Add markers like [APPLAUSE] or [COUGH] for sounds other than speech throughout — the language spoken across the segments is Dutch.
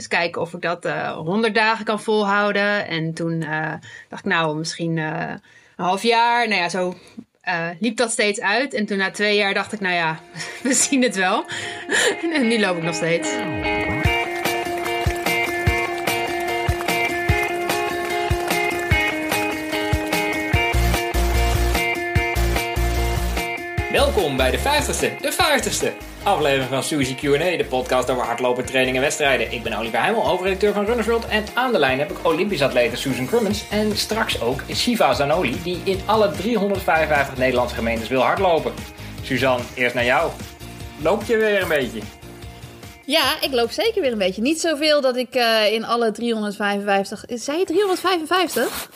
eens kijken of ik dat uh, 100 dagen kan volhouden. En toen uh, dacht ik, nou, misschien uh, een half jaar. Nou ja, zo liep dat steeds uit. En toen na twee jaar dacht ik, nou ja, [LAUGHS] we zien het wel. [LAUGHS] en nu loop ik nog steeds. Welkom bij de 50ste, de 50ste aflevering van Suzy Q&A, de podcast over hardlopen, training en wedstrijden. Ik ben Oliver Heimel, hoofdredacteur van Runners World en aan de lijn heb ik Olympisch atlete Susan Crummins en straks ook Shiva Zanoli, die in alle 355 Nederlandse gemeentes wil hardlopen. Suzanne, eerst naar jou. Loop je weer een beetje? Ja, ik loop zeker weer een beetje. Niet zoveel dat ik uh, in alle 355... Zei je 355?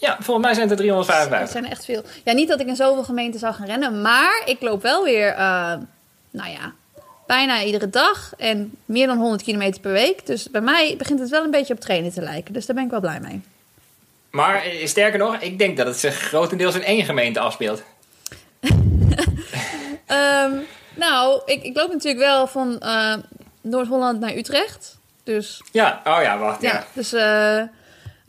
Ja, volgens mij zijn het er 355. Dat zijn er echt veel. Ja, niet dat ik in zoveel gemeenten zou gaan rennen, maar ik loop wel weer, uh, nou ja, bijna iedere dag en meer dan 100 kilometer per week. Dus bij mij begint het wel een beetje op trainen te lijken. Dus daar ben ik wel blij mee. Maar eh, sterker nog, ik denk dat het zich grotendeels in één gemeente afspeelt. um, [LAUGHS] nou, ik, ik, loop natuurlijk wel van uh, Noord-Holland naar Utrecht. Dus, ja, oh ja, wacht. Ja, ja. dus uh,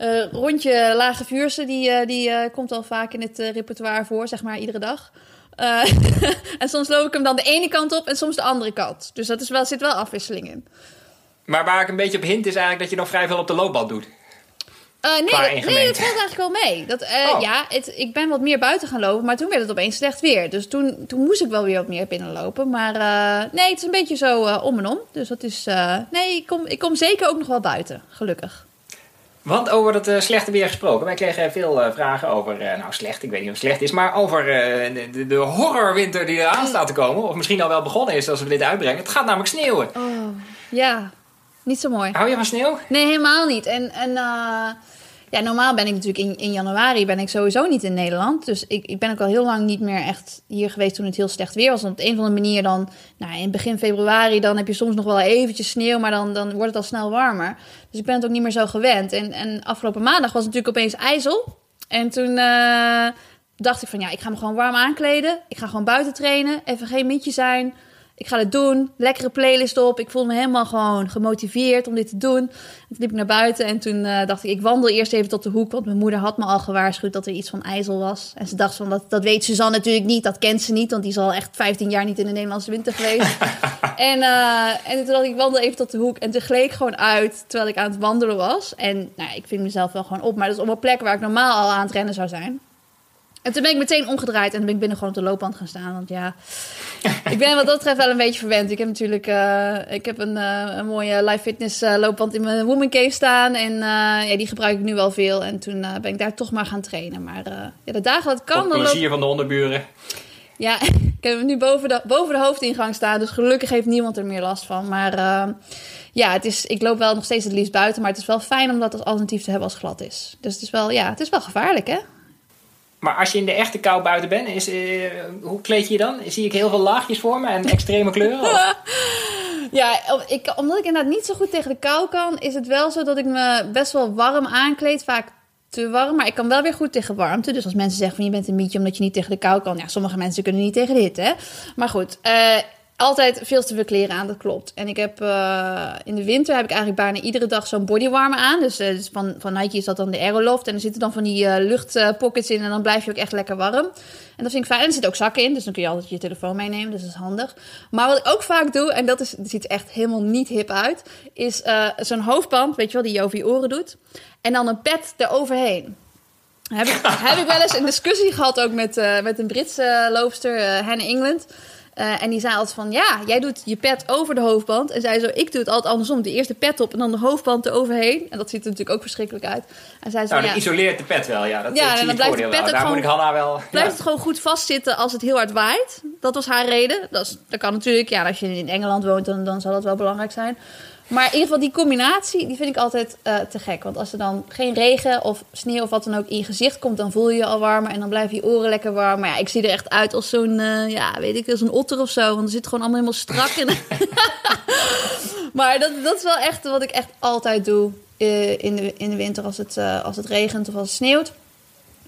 uh, rondje Lage Vuurse, die, uh, die uh, komt al vaak in het repertoire voor, zeg maar, iedere dag. [LAUGHS] en soms loop ik hem dan de ene kant op en soms de andere kant. Dus dat is wel, zit wel afwisseling in. Maar waar ik een beetje op hint is eigenlijk dat je nog vrij veel op de loopband doet. nee, dat, nee, dat valt eigenlijk wel mee. Dat, oh. Ja, het, ik ben wat meer buiten gaan lopen, maar toen werd het opeens slecht weer. Dus toen, toen moest ik wel weer wat meer binnenlopen. Maar nee, het is een beetje zo om en om. Dus dat is. nee, ik kom, ik kom zeker ook nog wel buiten, gelukkig. Want over dat uh, slechte weer gesproken. Wij kregen veel uh, vragen over, uh, nou slecht, ik weet niet of het slecht is, maar over de, de, horrorwinter die eraan staat te komen. Of misschien al wel begonnen is als we dit uitbrengen. Het gaat namelijk sneeuwen. Oh, ja, niet zo mooi. Hou je van sneeuw? Nee, helemaal niet. En, en ja, normaal ben ik natuurlijk in, in januari ben ik sowieso niet in Nederland. Dus ik, ik ben ook al heel lang niet meer echt hier geweest toen het heel slecht weer was. Want op een of andere manier dan, nou, in begin februari, dan heb je soms nog wel eventjes sneeuw, maar dan, dan wordt het al snel warmer. Dus ik ben het ook niet meer zo gewend. En, en afgelopen maandag was het natuurlijk opeens ijzel. En toen uh, dacht ik van ja, ik ga me gewoon warm aankleden. Ik ga gewoon buiten trainen. Even geen mietje zijn ik ga het doen. Lekkere playlist op. Ik voelde me helemaal gewoon gemotiveerd om dit te doen. En toen liep ik naar buiten en toen uh, dacht ik, ik wandel eerst even tot de hoek. Want mijn moeder had me al gewaarschuwd dat er iets van ijzel was. En ze dacht van, dat, dat weet Suzanne natuurlijk niet. Dat kent ze niet, want die is al echt 15 jaar niet in de Nederlandse winter geweest. [LAUGHS] en, uh, en toen dacht ik, ik wandel even tot de hoek. En toen gleed ik gewoon uit terwijl ik aan het wandelen was. En nou, ik vind mezelf wel gewoon op. Maar dat is op een plek waar ik normaal al aan het rennen zou zijn. En toen ben ik meteen omgedraaid en dan ben ik binnen gewoon op de loopband gaan staan. Want ja, ik ben wat dat betreft wel een beetje verwend. Ik heb natuurlijk uh, ik heb een, uh, een mooie live fitness uh, loopband in mijn woman cave staan. En ja, die gebruik ik nu wel veel. En toen ben ik daar toch maar gaan trainen. Maar ja, de dagen dat kan... Op plezier van de onderburen. Ja, [LAUGHS] ik heb hem nu boven de, boven de hoofdingang staan. Dus gelukkig heeft niemand er meer last van. Maar ja, het is, ik loop wel nog steeds het liefst buiten. Maar het is wel fijn om dat als alternatief te hebben als het glad is. Dus het is wel, ja, het is wel gevaarlijk hè. Maar als je in de echte kou buiten bent, is, uh, hoe kleed je je dan? Zie ik heel veel laagjes voor me en extreme kleuren? [LAUGHS] ja, ik, omdat ik inderdaad niet zo goed tegen de kou kan, is het wel zo dat ik me best wel warm aankleed. Vaak te warm, maar ik kan wel weer goed tegen warmte. Dus als mensen zeggen van je bent een mietje omdat je niet tegen de kou kan. Ja, sommige mensen kunnen niet tegen de hitte, hè. Maar goed, uh, altijd veel te veel kleren aan, dat klopt. En ik heb uh, in de winter heb ik eigenlijk bijna iedere dag zo'n bodywarmer aan. Dus, uh, dus, van, van Nike is dat dan de Aeroloft. En er zitten dan van die uh, luchtpockets in en dan blijf je ook echt lekker warm. En dat vind ik fijn. En er zitten ook zakken in, dus dan kun je altijd je telefoon meenemen. Dus dat is handig. Maar wat ik ook vaak doe, en dat, is, ziet echt helemaal niet hip uit, is zo'n hoofdband, weet je wel, die je over je oren doet. En dan een pet eroverheen. Heb ik, heb ik wel eens een discussie gehad ook met, met een Britse loopster, Hannah England. Uh, en die zei altijd van, ja, jij doet je pet over de hoofdband. En zij zo, ik doe het altijd andersom. De eerste pet op en dan de hoofdband eroverheen. En dat ziet er natuurlijk ook verschrikkelijk uit. En zij zo, nou, dat isoleert de pet wel, ja. Dat, ja, en dan blijft de pet ook Daar gewoon, moet ik Hanna wel... Blijft het gewoon goed vastzitten als het heel hard waait. Dat was haar reden. Dat, is, dat kan natuurlijk, ja, als je in Engeland woont, dan, dan zal dat wel belangrijk zijn. Maar in ieder geval, die combinatie die vind ik altijd uh, te gek. Want als er dan geen regen of sneeuw of wat dan ook in je gezicht komt, dan voel je je al warmer en dan blijven je oren lekker warm. Maar ja, ik zie er echt uit als zo'n, uh, ja, weet ik, als een otter of zo. Want er zit gewoon allemaal helemaal strak in. [LAUGHS] maar dat, dat is wel echt wat ik echt altijd doe uh, in, de, in de winter als het, als het regent of als het sneeuwt.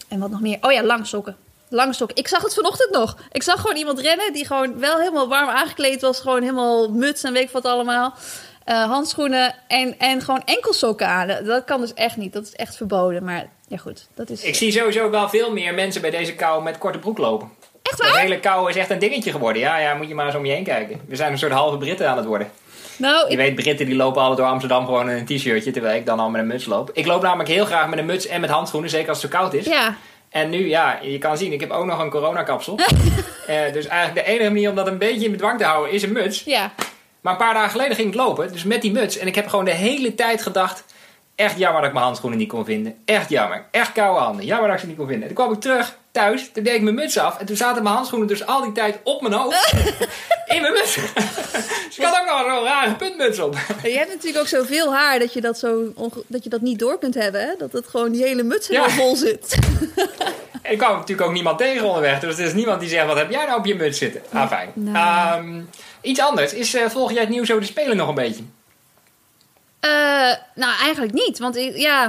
En wat nog meer? Oh ja, lang sokken. Lange sokken. Ik zag het vanochtend nog. Ik zag gewoon iemand rennen die gewoon wel helemaal warm aangekleed was. Gewoon helemaal muts en weet ik wat allemaal. Eh, handschoenen en, en gewoon enkelsokken aan. Dat kan dus echt niet. Dat is echt verboden. Maar ja, goed. Dat is, Ik zie sowieso wel veel meer mensen bij deze kou met korte broek lopen. echt waar? hele kou is echt een dingetje geworden. Ja, ja, moet je maar eens om je heen kijken. We zijn een soort halve Britten aan het worden. Nou, Je ik, weet, Britten die lopen altijd door Amsterdam gewoon in een t-shirtje, terwijl ik dan al met een muts loop. Ik loop namelijk heel graag met een muts en met handschoenen, zeker als het zo koud is. ja. En nu, ja, je kan zien, ik heb ook nog een coronakapsel. [LAUGHS] Eh, dus eigenlijk de enige manier om dat een beetje in bedwang te houden is een muts. Ja. Maar een paar dagen geleden ging ik lopen, dus met die muts. En ik heb gewoon de hele tijd gedacht, echt jammer dat ik mijn handschoenen niet kon vinden. Echt jammer. Echt koude handen. Jammer dat ik ze niet kon vinden. Toen kwam ik terug thuis, toen deed ik mijn muts af. En toen zaten mijn handschoenen dus al die tijd op mijn hoofd. [LAUGHS] in mijn muts. [LAUGHS] dus ik had ook nog zo'n rare puntmuts op. Je hebt natuurlijk ook zoveel haar dat je dat, zo dat je dat niet door kunt hebben. Hè? Dat het gewoon die hele muts helemaal Ja. vol zit. En [LAUGHS] ik kwam natuurlijk ook niemand tegen onderweg. Dus er is niemand die zegt, wat heb jij nou op je muts zitten? Ah, fijn. Nou. Ehm, iets anders. Is, eh volg jij het nieuws over de Spelen nog een beetje? Eh, nou, eigenlijk niet. Want ik- ja,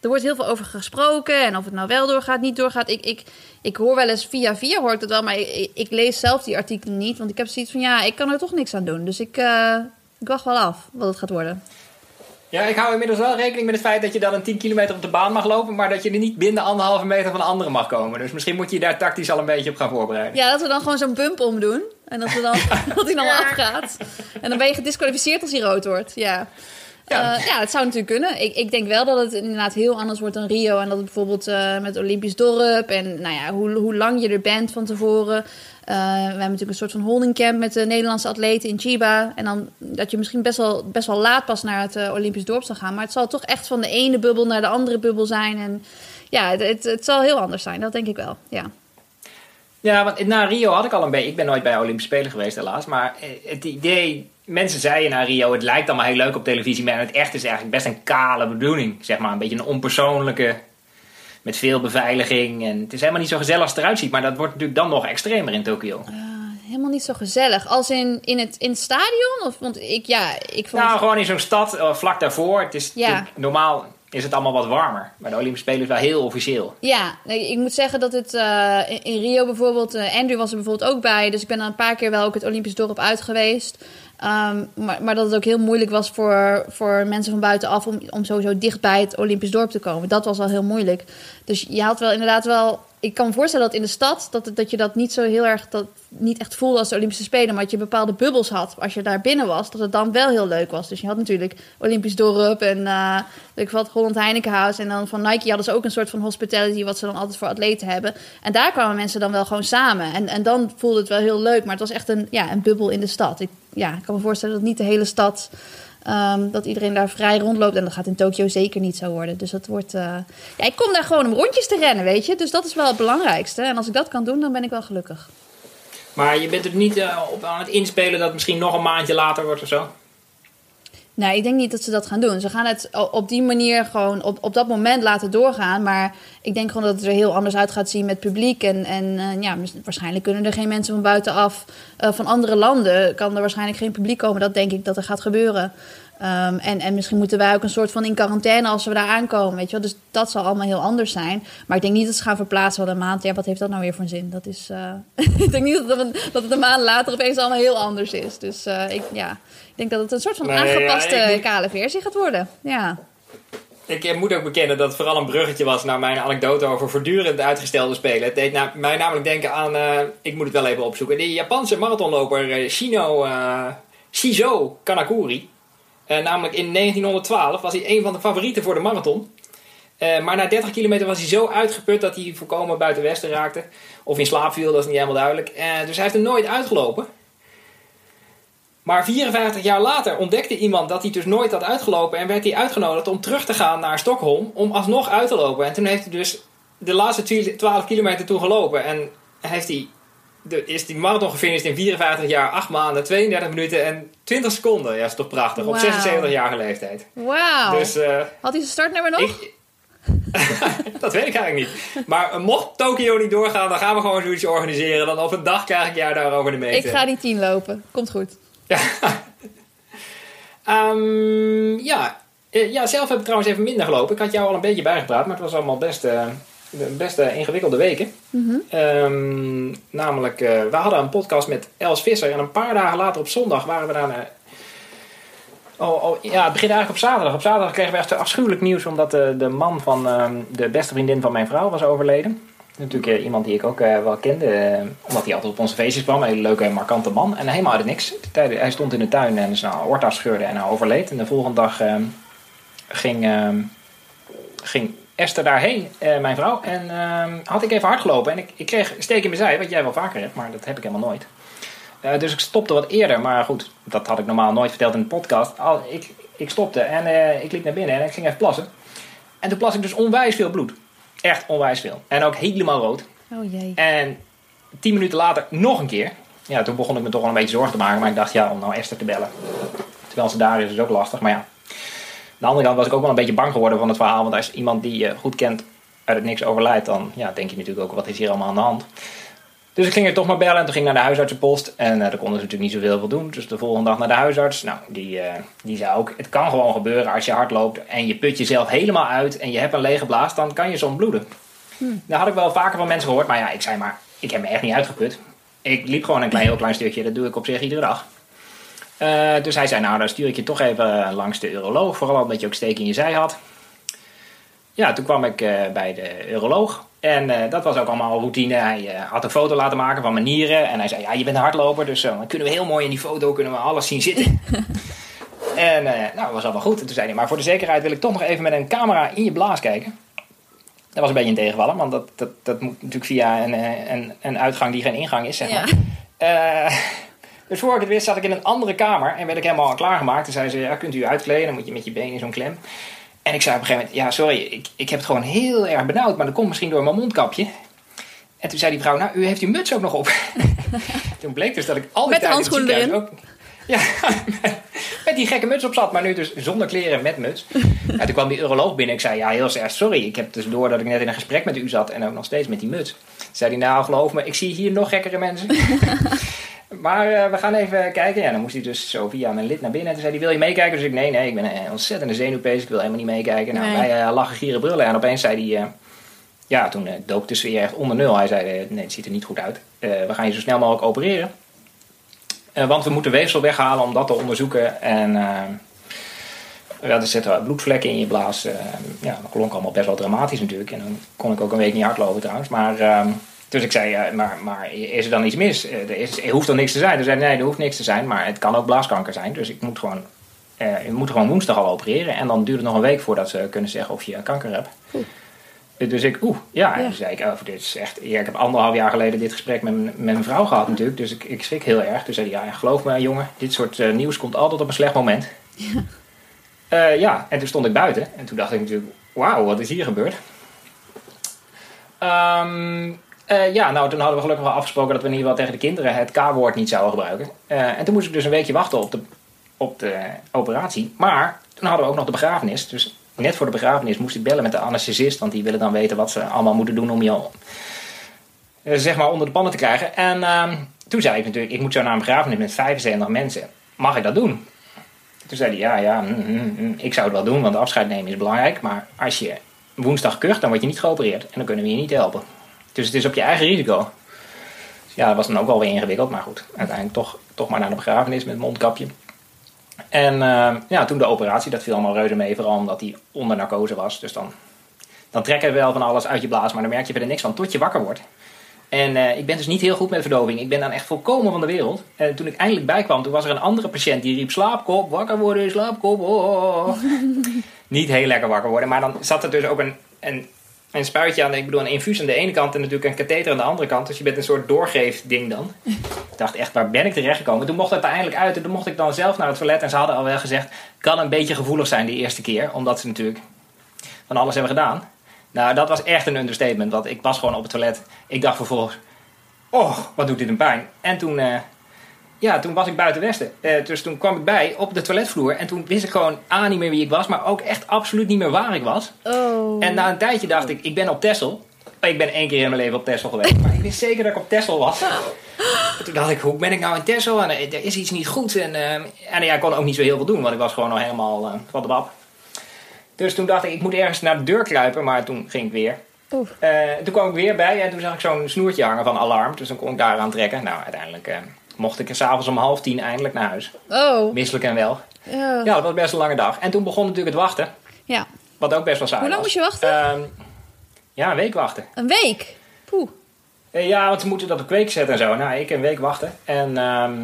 er wordt heel veel over gesproken. En of het nou wel doorgaat, niet doorgaat. Ik, ik, ik hoor wel eens via via hoor ik het wel. Maar ik, ik lees zelf die artikelen niet. Want ik heb zoiets van, ja, ik kan er toch niks aan doen. Dus ik, eh, ik wacht wel af wat het gaat worden. Ja, ik hou inmiddels wel rekening met het feit dat je dan een 10 kilometer op de baan mag lopen, maar dat je er niet binnen anderhalve meter van de anderen mag komen. Dus misschien moet je je daar tactisch al een beetje op gaan voorbereiden. Ja, dat we dan gewoon zo'n bump omdoen. En dat, we dan, [LAUGHS] [LAUGHS] dat hij dan wel afgaat. En dan ben je gedisqualificeerd als hij rood wordt. Ja. Ja. Ja. ja, het zou natuurlijk kunnen. Ik, ik denk wel dat het inderdaad heel anders wordt dan Rio. En dat het bijvoorbeeld eh, met Olympisch dorp en nou ja, hoe, hoe lang je er bent van tevoren. Eh, we hebben natuurlijk een soort van holding camp met de Nederlandse atleten in Chiba. En dan dat je misschien best wel, best wel laat pas naar het eh, Olympisch dorp zal gaan. Maar het zal toch echt van de ene bubbel naar de andere bubbel zijn. En ja, het, het, zal heel anders zijn. Dat denk ik wel, ja. Ja, want na Rio had ik al een beetje. Ik ben nooit bij Olympische Spelen geweest, helaas. Maar eh, het idee. Mensen zeiden na Rio, het lijkt allemaal heel leuk op televisie. Maar het echt is eigenlijk best een kale bedoeling. Zeg maar, een beetje een onpersoonlijke. Met veel beveiliging. En het is helemaal niet zo gezellig als het eruit ziet. Maar dat wordt natuurlijk dan nog extremer in Tokio. Helemaal niet zo gezellig. Als in, in, het, in het stadion? Of, want ik, ja, ik vond... Nou, gewoon in zo'n stad eh, vlak daarvoor. Het is Ja. normaal is het allemaal wat warmer. Maar de Olympische Spelen is wel heel officieel. Ja, ik moet zeggen dat het eh, in, Rio bijvoorbeeld... eh, Andrew was er bijvoorbeeld ook bij. Dus ik ben er een paar keer wel ook het Olympisch dorp uit geweest. Ehm, maar, maar dat het ook heel moeilijk was voor, voor mensen van buitenaf... Om, om sowieso dicht bij het Olympisch dorp te komen. Dat was wel heel moeilijk. Dus je had wel inderdaad wel... Ik kan me voorstellen dat in de stad... dat, dat je dat niet zo heel erg... Dat, niet echt voelde als de Olympische Spelen... maar dat je bepaalde bubbels had als je daar binnen was... dat het dan wel heel leuk was. Dus je had natuurlijk Olympisch dorp en... weet ik wat, Holland Heinekenhuis. En dan van Nike hadden ze ook een soort van hospitality... wat ze dan altijd voor atleten hebben. En daar kwamen mensen dan wel gewoon samen. En, en dan voelde het wel heel leuk. Maar het was echt een, ja, een bubbel in de stad. Ik, ja, ik kan me voorstellen dat niet de hele stad... ehm, dat iedereen daar vrij rondloopt. En dat gaat in Tokio zeker niet zo worden. Dus dat wordt... eh, Ja, ik kom daar gewoon om rondjes te rennen, weet je. Dus dat is wel het belangrijkste. En als ik dat kan doen, dan ben ik wel gelukkig. Maar je bent er niet eh, op aan het inspelen dat misschien nog een maandje later wordt of zo? Nee, ik denk niet dat ze dat gaan doen. Ze gaan het op die manier gewoon op, op dat moment laten doorgaan. Maar ik denk gewoon dat het er heel anders uit gaat zien met publiek. En, en eh, ja, waarschijnlijk kunnen er geen mensen van buitenaf, eh, van andere landen, kan er waarschijnlijk geen publiek komen. Dat denk ik dat er gaat gebeuren. Ehm, en, en misschien moeten wij ook een soort van in quarantaine als we daar aankomen. Weet je wel? Dus dat zal allemaal heel anders zijn. Maar ik denk niet dat ze gaan verplaatsen wel een maand. Ja, wat heeft dat nou weer voor zin? Dat is, eh, [LAUGHS] ik denk niet dat het, een, dat het een maand later opeens allemaal heel anders is. Dus eh, ik, ja, ik denk dat het een soort van Nee, ja, aangepaste ik denk- kale versie gaat worden. Ja. Ik moet ook bekennen dat het vooral een bruggetje was naar mijn anekdote over voortdurend uitgestelde spelen. Het deed na- mij namelijk denken aan, eh, ik moet het wel even opzoeken, de Japanse marathonloper Shino, Shizo Kanakuri. Eh, namelijk in 1912 was hij een van de favorieten voor de marathon. Eh, maar na 30 kilometer was hij zo uitgeput dat hij volkomen buiten westen raakte. Of in slaap viel, dat is niet helemaal duidelijk. Eh, dus hij heeft er nooit uitgelopen. Maar 54 jaar later ontdekte iemand dat hij dus nooit had uitgelopen. En werd hij uitgenodigd om terug te gaan naar Stockholm. Om alsnog uit te lopen. En toen heeft hij dus de laatste 12 kilometer toen gelopen. En heeft hij, de, is die marathon gefinished in 54 jaar, 8 maanden, 32 minuten en 20 seconden. Ja, is toch prachtig. Op Wauw. 76-jarige leeftijd. Wauw. Dus eh, Had hij zijn startnummer nog? ik... [LAUGHS] dat weet ik eigenlijk niet. Maar eh, mocht Tokio niet doorgaan, dan gaan we gewoon zoiets organiseren. Dan op een dag krijg ik jou daarover de meter. ik ga die 10 lopen. Komt goed. Ja. [LAUGHS] Ehm, ja. Eh, ja, zelf heb ik trouwens even minder gelopen. Ik had jou al een beetje bijgepraat, maar het was allemaal best, best eh, ingewikkelde weken. Ehm, namelijk, eh, we hadden een podcast met Els Visser en een paar dagen later op zondag waren we daar Oh, oh, ja, het begint eigenlijk op zaterdag. Op zaterdag kregen we echt afschuwelijk nieuws omdat de, de man van ehm, de beste vriendin van mijn vrouw was overleden. Natuurlijk iemand die ik ook wel kende, omdat hij altijd op onze feestjes kwam. Een hele leuke, markante man. En helemaal uit niks. Hij stond in de tuin en zijn aorta scheurde en hij overleed. En de volgende dag ehm, ging, ging Esther daarheen, eh, mijn vrouw. En ehm, had ik even hard gelopen. En ik, ik kreeg steek in mijn zij, wat jij wel vaker hebt, maar dat heb ik helemaal nooit. Eh, dus ik stopte wat eerder. Maar goed, dat had ik normaal nooit verteld in de podcast. Al, ik, ik stopte en eh, ik liep naar binnen en ik ging even plassen. En toen plas ik dus onwijs veel bloed. Echt onwijs veel. En ook helemaal rood. Oh jee. En tien minuten later nog een keer. Ja, toen begon ik me toch wel een beetje zorgen te maken. Maar ik dacht, ja, om nou Esther te bellen. Terwijl ze daar is, is ook lastig. Maar ja, de andere kant was ik ook wel een beetje bang geworden van het verhaal. Want als iemand die je goed kent uit het niks overlijdt, dan ja, denk je natuurlijk ook, wat is hier allemaal aan de hand? Dus ik ging er toch maar bellen en toen ging ik naar de huisartsenpost. En eh, daar konden ze natuurlijk niet zoveel voor doen. Dus de volgende dag naar de huisarts. Nou, die, eh, die zei ook, het kan gewoon gebeuren als je hard loopt en je put jezelf helemaal uit en je hebt een lege blaas, dan kan je soms bloeden. Dat had ik wel vaker van mensen gehoord, maar ja, ik zei maar, ik heb me echt niet uitgeput. Ik liep gewoon een klein, heel klein stukje, dat doe ik op zich iedere dag. Eh, dus hij zei, nou, dan stuur ik je toch even langs de uroloog, vooral omdat je ook steek in je zij had. Ja, toen kwam ik eh, bij de uroloog. En eh, dat was ook allemaal routine. Hij had een foto laten maken van mijn nieren. En hij zei, ja, je bent een hardloper. Dus dan kunnen we heel mooi in die foto kunnen we alles zien zitten. [LAUGHS] en nou, dat was allemaal goed. En toen zei hij, maar voor de zekerheid wil ik toch nog even met een camera in je blaas kijken. Dat was een beetje een tegenvaller. Want dat, dat, dat moet natuurlijk via een, een, een uitgang die geen ingang is, zeg maar. Dus voor ik het wist zat ik in een andere kamer. En werd ik helemaal klaargemaakt. Toen zei ze, ja, kunt u uitkleden? Dan moet je met je benen in zo'n klem. En ik zei op een gegeven moment, ja, sorry, ik, ik heb het gewoon heel erg benauwd, maar dat komt misschien door mijn mondkapje. En toen zei die vrouw, nou, u heeft uw muts ook nog op. [LAUGHS] toen bleek dus dat ik al die tijd in het Ook, [LAUGHS] ja, [LAUGHS] met die gekke muts op zat, maar nu dus zonder kleren met muts. En toen kwam die uroloog binnen. Ik zei, ja, heel erg sorry. Ik heb dus door dat ik net in een gesprek met u zat en ook nog steeds met die muts. Toen zei hij, nou, geloof me, ik zie hier nog gekkere mensen. Maar eh, we gaan even kijken. Ja, dan moest hij dus zo via mijn lid naar binnen. En toen zei hij, wil je meekijken? Dus ik, nee, nee, ik ben een ontzettende zenuwpees. Ik wil helemaal niet meekijken. Nou, Nee. wij eh, lachen, gieren, brullen. En opeens zei hij, eh, ja, toen dook de sfeer echt onder nul. Hij zei, nee, het ziet er niet goed uit. We gaan je zo snel mogelijk opereren. Want we moeten weefsel weghalen om dat te onderzoeken. En ja, er zitten bloedvlekken in je blaas. Ja, dat klonk allemaal best wel dramatisch natuurlijk. En dan kon ik ook een week niet hardlopen trouwens. Maar... dus ik zei, ja, maar, maar is er dan iets mis? Eh, Er, is, er hoeft dan niks te zijn. Toen zei nee, er hoeft niks te zijn, maar het kan ook blaaskanker zijn. Dus ik moet gewoon, eh, we moeten gewoon woensdag al opereren. En dan duurt het nog een week voordat ze kunnen zeggen of je kanker hebt. Eh, Dus ik, oeh, ja. En Ja. toen zei ik, oh, dit is echt... Ja, ik heb anderhalf jaar geleden dit gesprek met, mijn- met mijn vrouw gehad natuurlijk. Dus ik, ik schrik heel erg. Toen zei hij, ja, geloof me jongen, dit soort nieuws komt altijd op een slecht moment. Ja. ja, en toen stond ik buiten. En toen dacht ik natuurlijk, wauw, wat is hier gebeurd? Ehm, eh, ja, nou, toen hadden we gelukkig wel afgesproken dat we in ieder geval tegen de kinderen het K-woord niet zouden gebruiken. Eh, en toen moest ik dus een weekje wachten op de, op de operatie. Maar toen hadden we ook nog de begrafenis. Dus net voor de begrafenis moest ik bellen met de anesthesist. Want die willen dan weten wat ze allemaal moeten doen om je eh, zeg maar onder de pannen te krijgen. En ehm, toen zei ik natuurlijk, ik moet zo naar een begrafenis met 75 mensen. Mag ik dat doen? Toen zei hij, ja, ja, mm, mm, mm, ik zou het wel doen, want afscheid nemen is belangrijk. Maar als je woensdag kucht, dan word je niet geopereerd. En dan kunnen we je niet helpen. Dus het is op je eigen risico. Ja, dat was dan ook wel weer ingewikkeld. Maar goed, uiteindelijk toch, toch maar naar de begrafenis met mondkapje. En eh, ja, toen de operatie, dat viel allemaal reuze mee. Vooral omdat hij onder narcose was. Dus dan, dan trekken we wel van alles uit je blaas. Maar dan merk je verder niks van tot je wakker wordt. En eh, ik ben dus niet heel goed met verdoving. Ik ben dan echt volkomen van de wereld. En toen ik eindelijk bijkwam, toen was er een andere patiënt die riep... Slaapkop, wakker worden, slaapkop, oh. [LAUGHS] niet heel lekker wakker worden. Maar dan zat er dus ook een, een, een spuitje aan, ik bedoel een infuus aan de ene kant... en natuurlijk een katheter aan de andere kant. Dus je bent een soort doorgeefding dan. Ik dacht echt, waar ben ik terechtgekomen? Toen mocht het eindelijk uit en toen mocht ik dan zelf naar het toilet. En ze hadden al wel gezegd, kan een beetje gevoelig zijn die eerste keer. Omdat ze natuurlijk van alles hebben gedaan. Nou, dat was echt een understatement. Want ik was gewoon op het toilet. Ik dacht vervolgens, oh, wat doet dit een pijn. En toen, eh, ja, toen was ik buiten Westen. Eh, dus toen kwam ik bij op de toiletvloer. En toen wist ik gewoon A, niet meer wie ik was. Maar ook echt absoluut niet meer waar ik was. Oh. En na een tijdje dacht ik, ik ben op Texel. Ik ben één keer in mijn leven op Texel geweest. Maar ik wist zeker dat ik op Texel was. En [LAUGHS] toen dacht ik, hoe ben ik nou in Texel? En eh, er is iets niet goed. En, eh, en ja, ik kon ook niet zo heel veel doen. Want ik was gewoon al helemaal eh, van de bab. Dus toen dacht ik, ik moet ergens naar de deur kruipen. Maar toen ging ik weer. Toen kwam ik weer bij en toen zag ik zo'n snoertje hangen van alarm. Dus dan kon ik daar aan trekken. Nou, uiteindelijk mocht ik s'avonds om half tien eindelijk naar huis. Oh. Misselijk en wel. Ja. Ja, dat was best een lange dag. En toen begon natuurlijk het wachten. ja. Wat ook best wel saai Hoe lang was. moest je wachten? Ehm, ja, een week wachten. Een week. Poeh. Eh, Ja, want ze moeten dat op kweek zetten en zo. Nou, ik een week wachten. En ehm,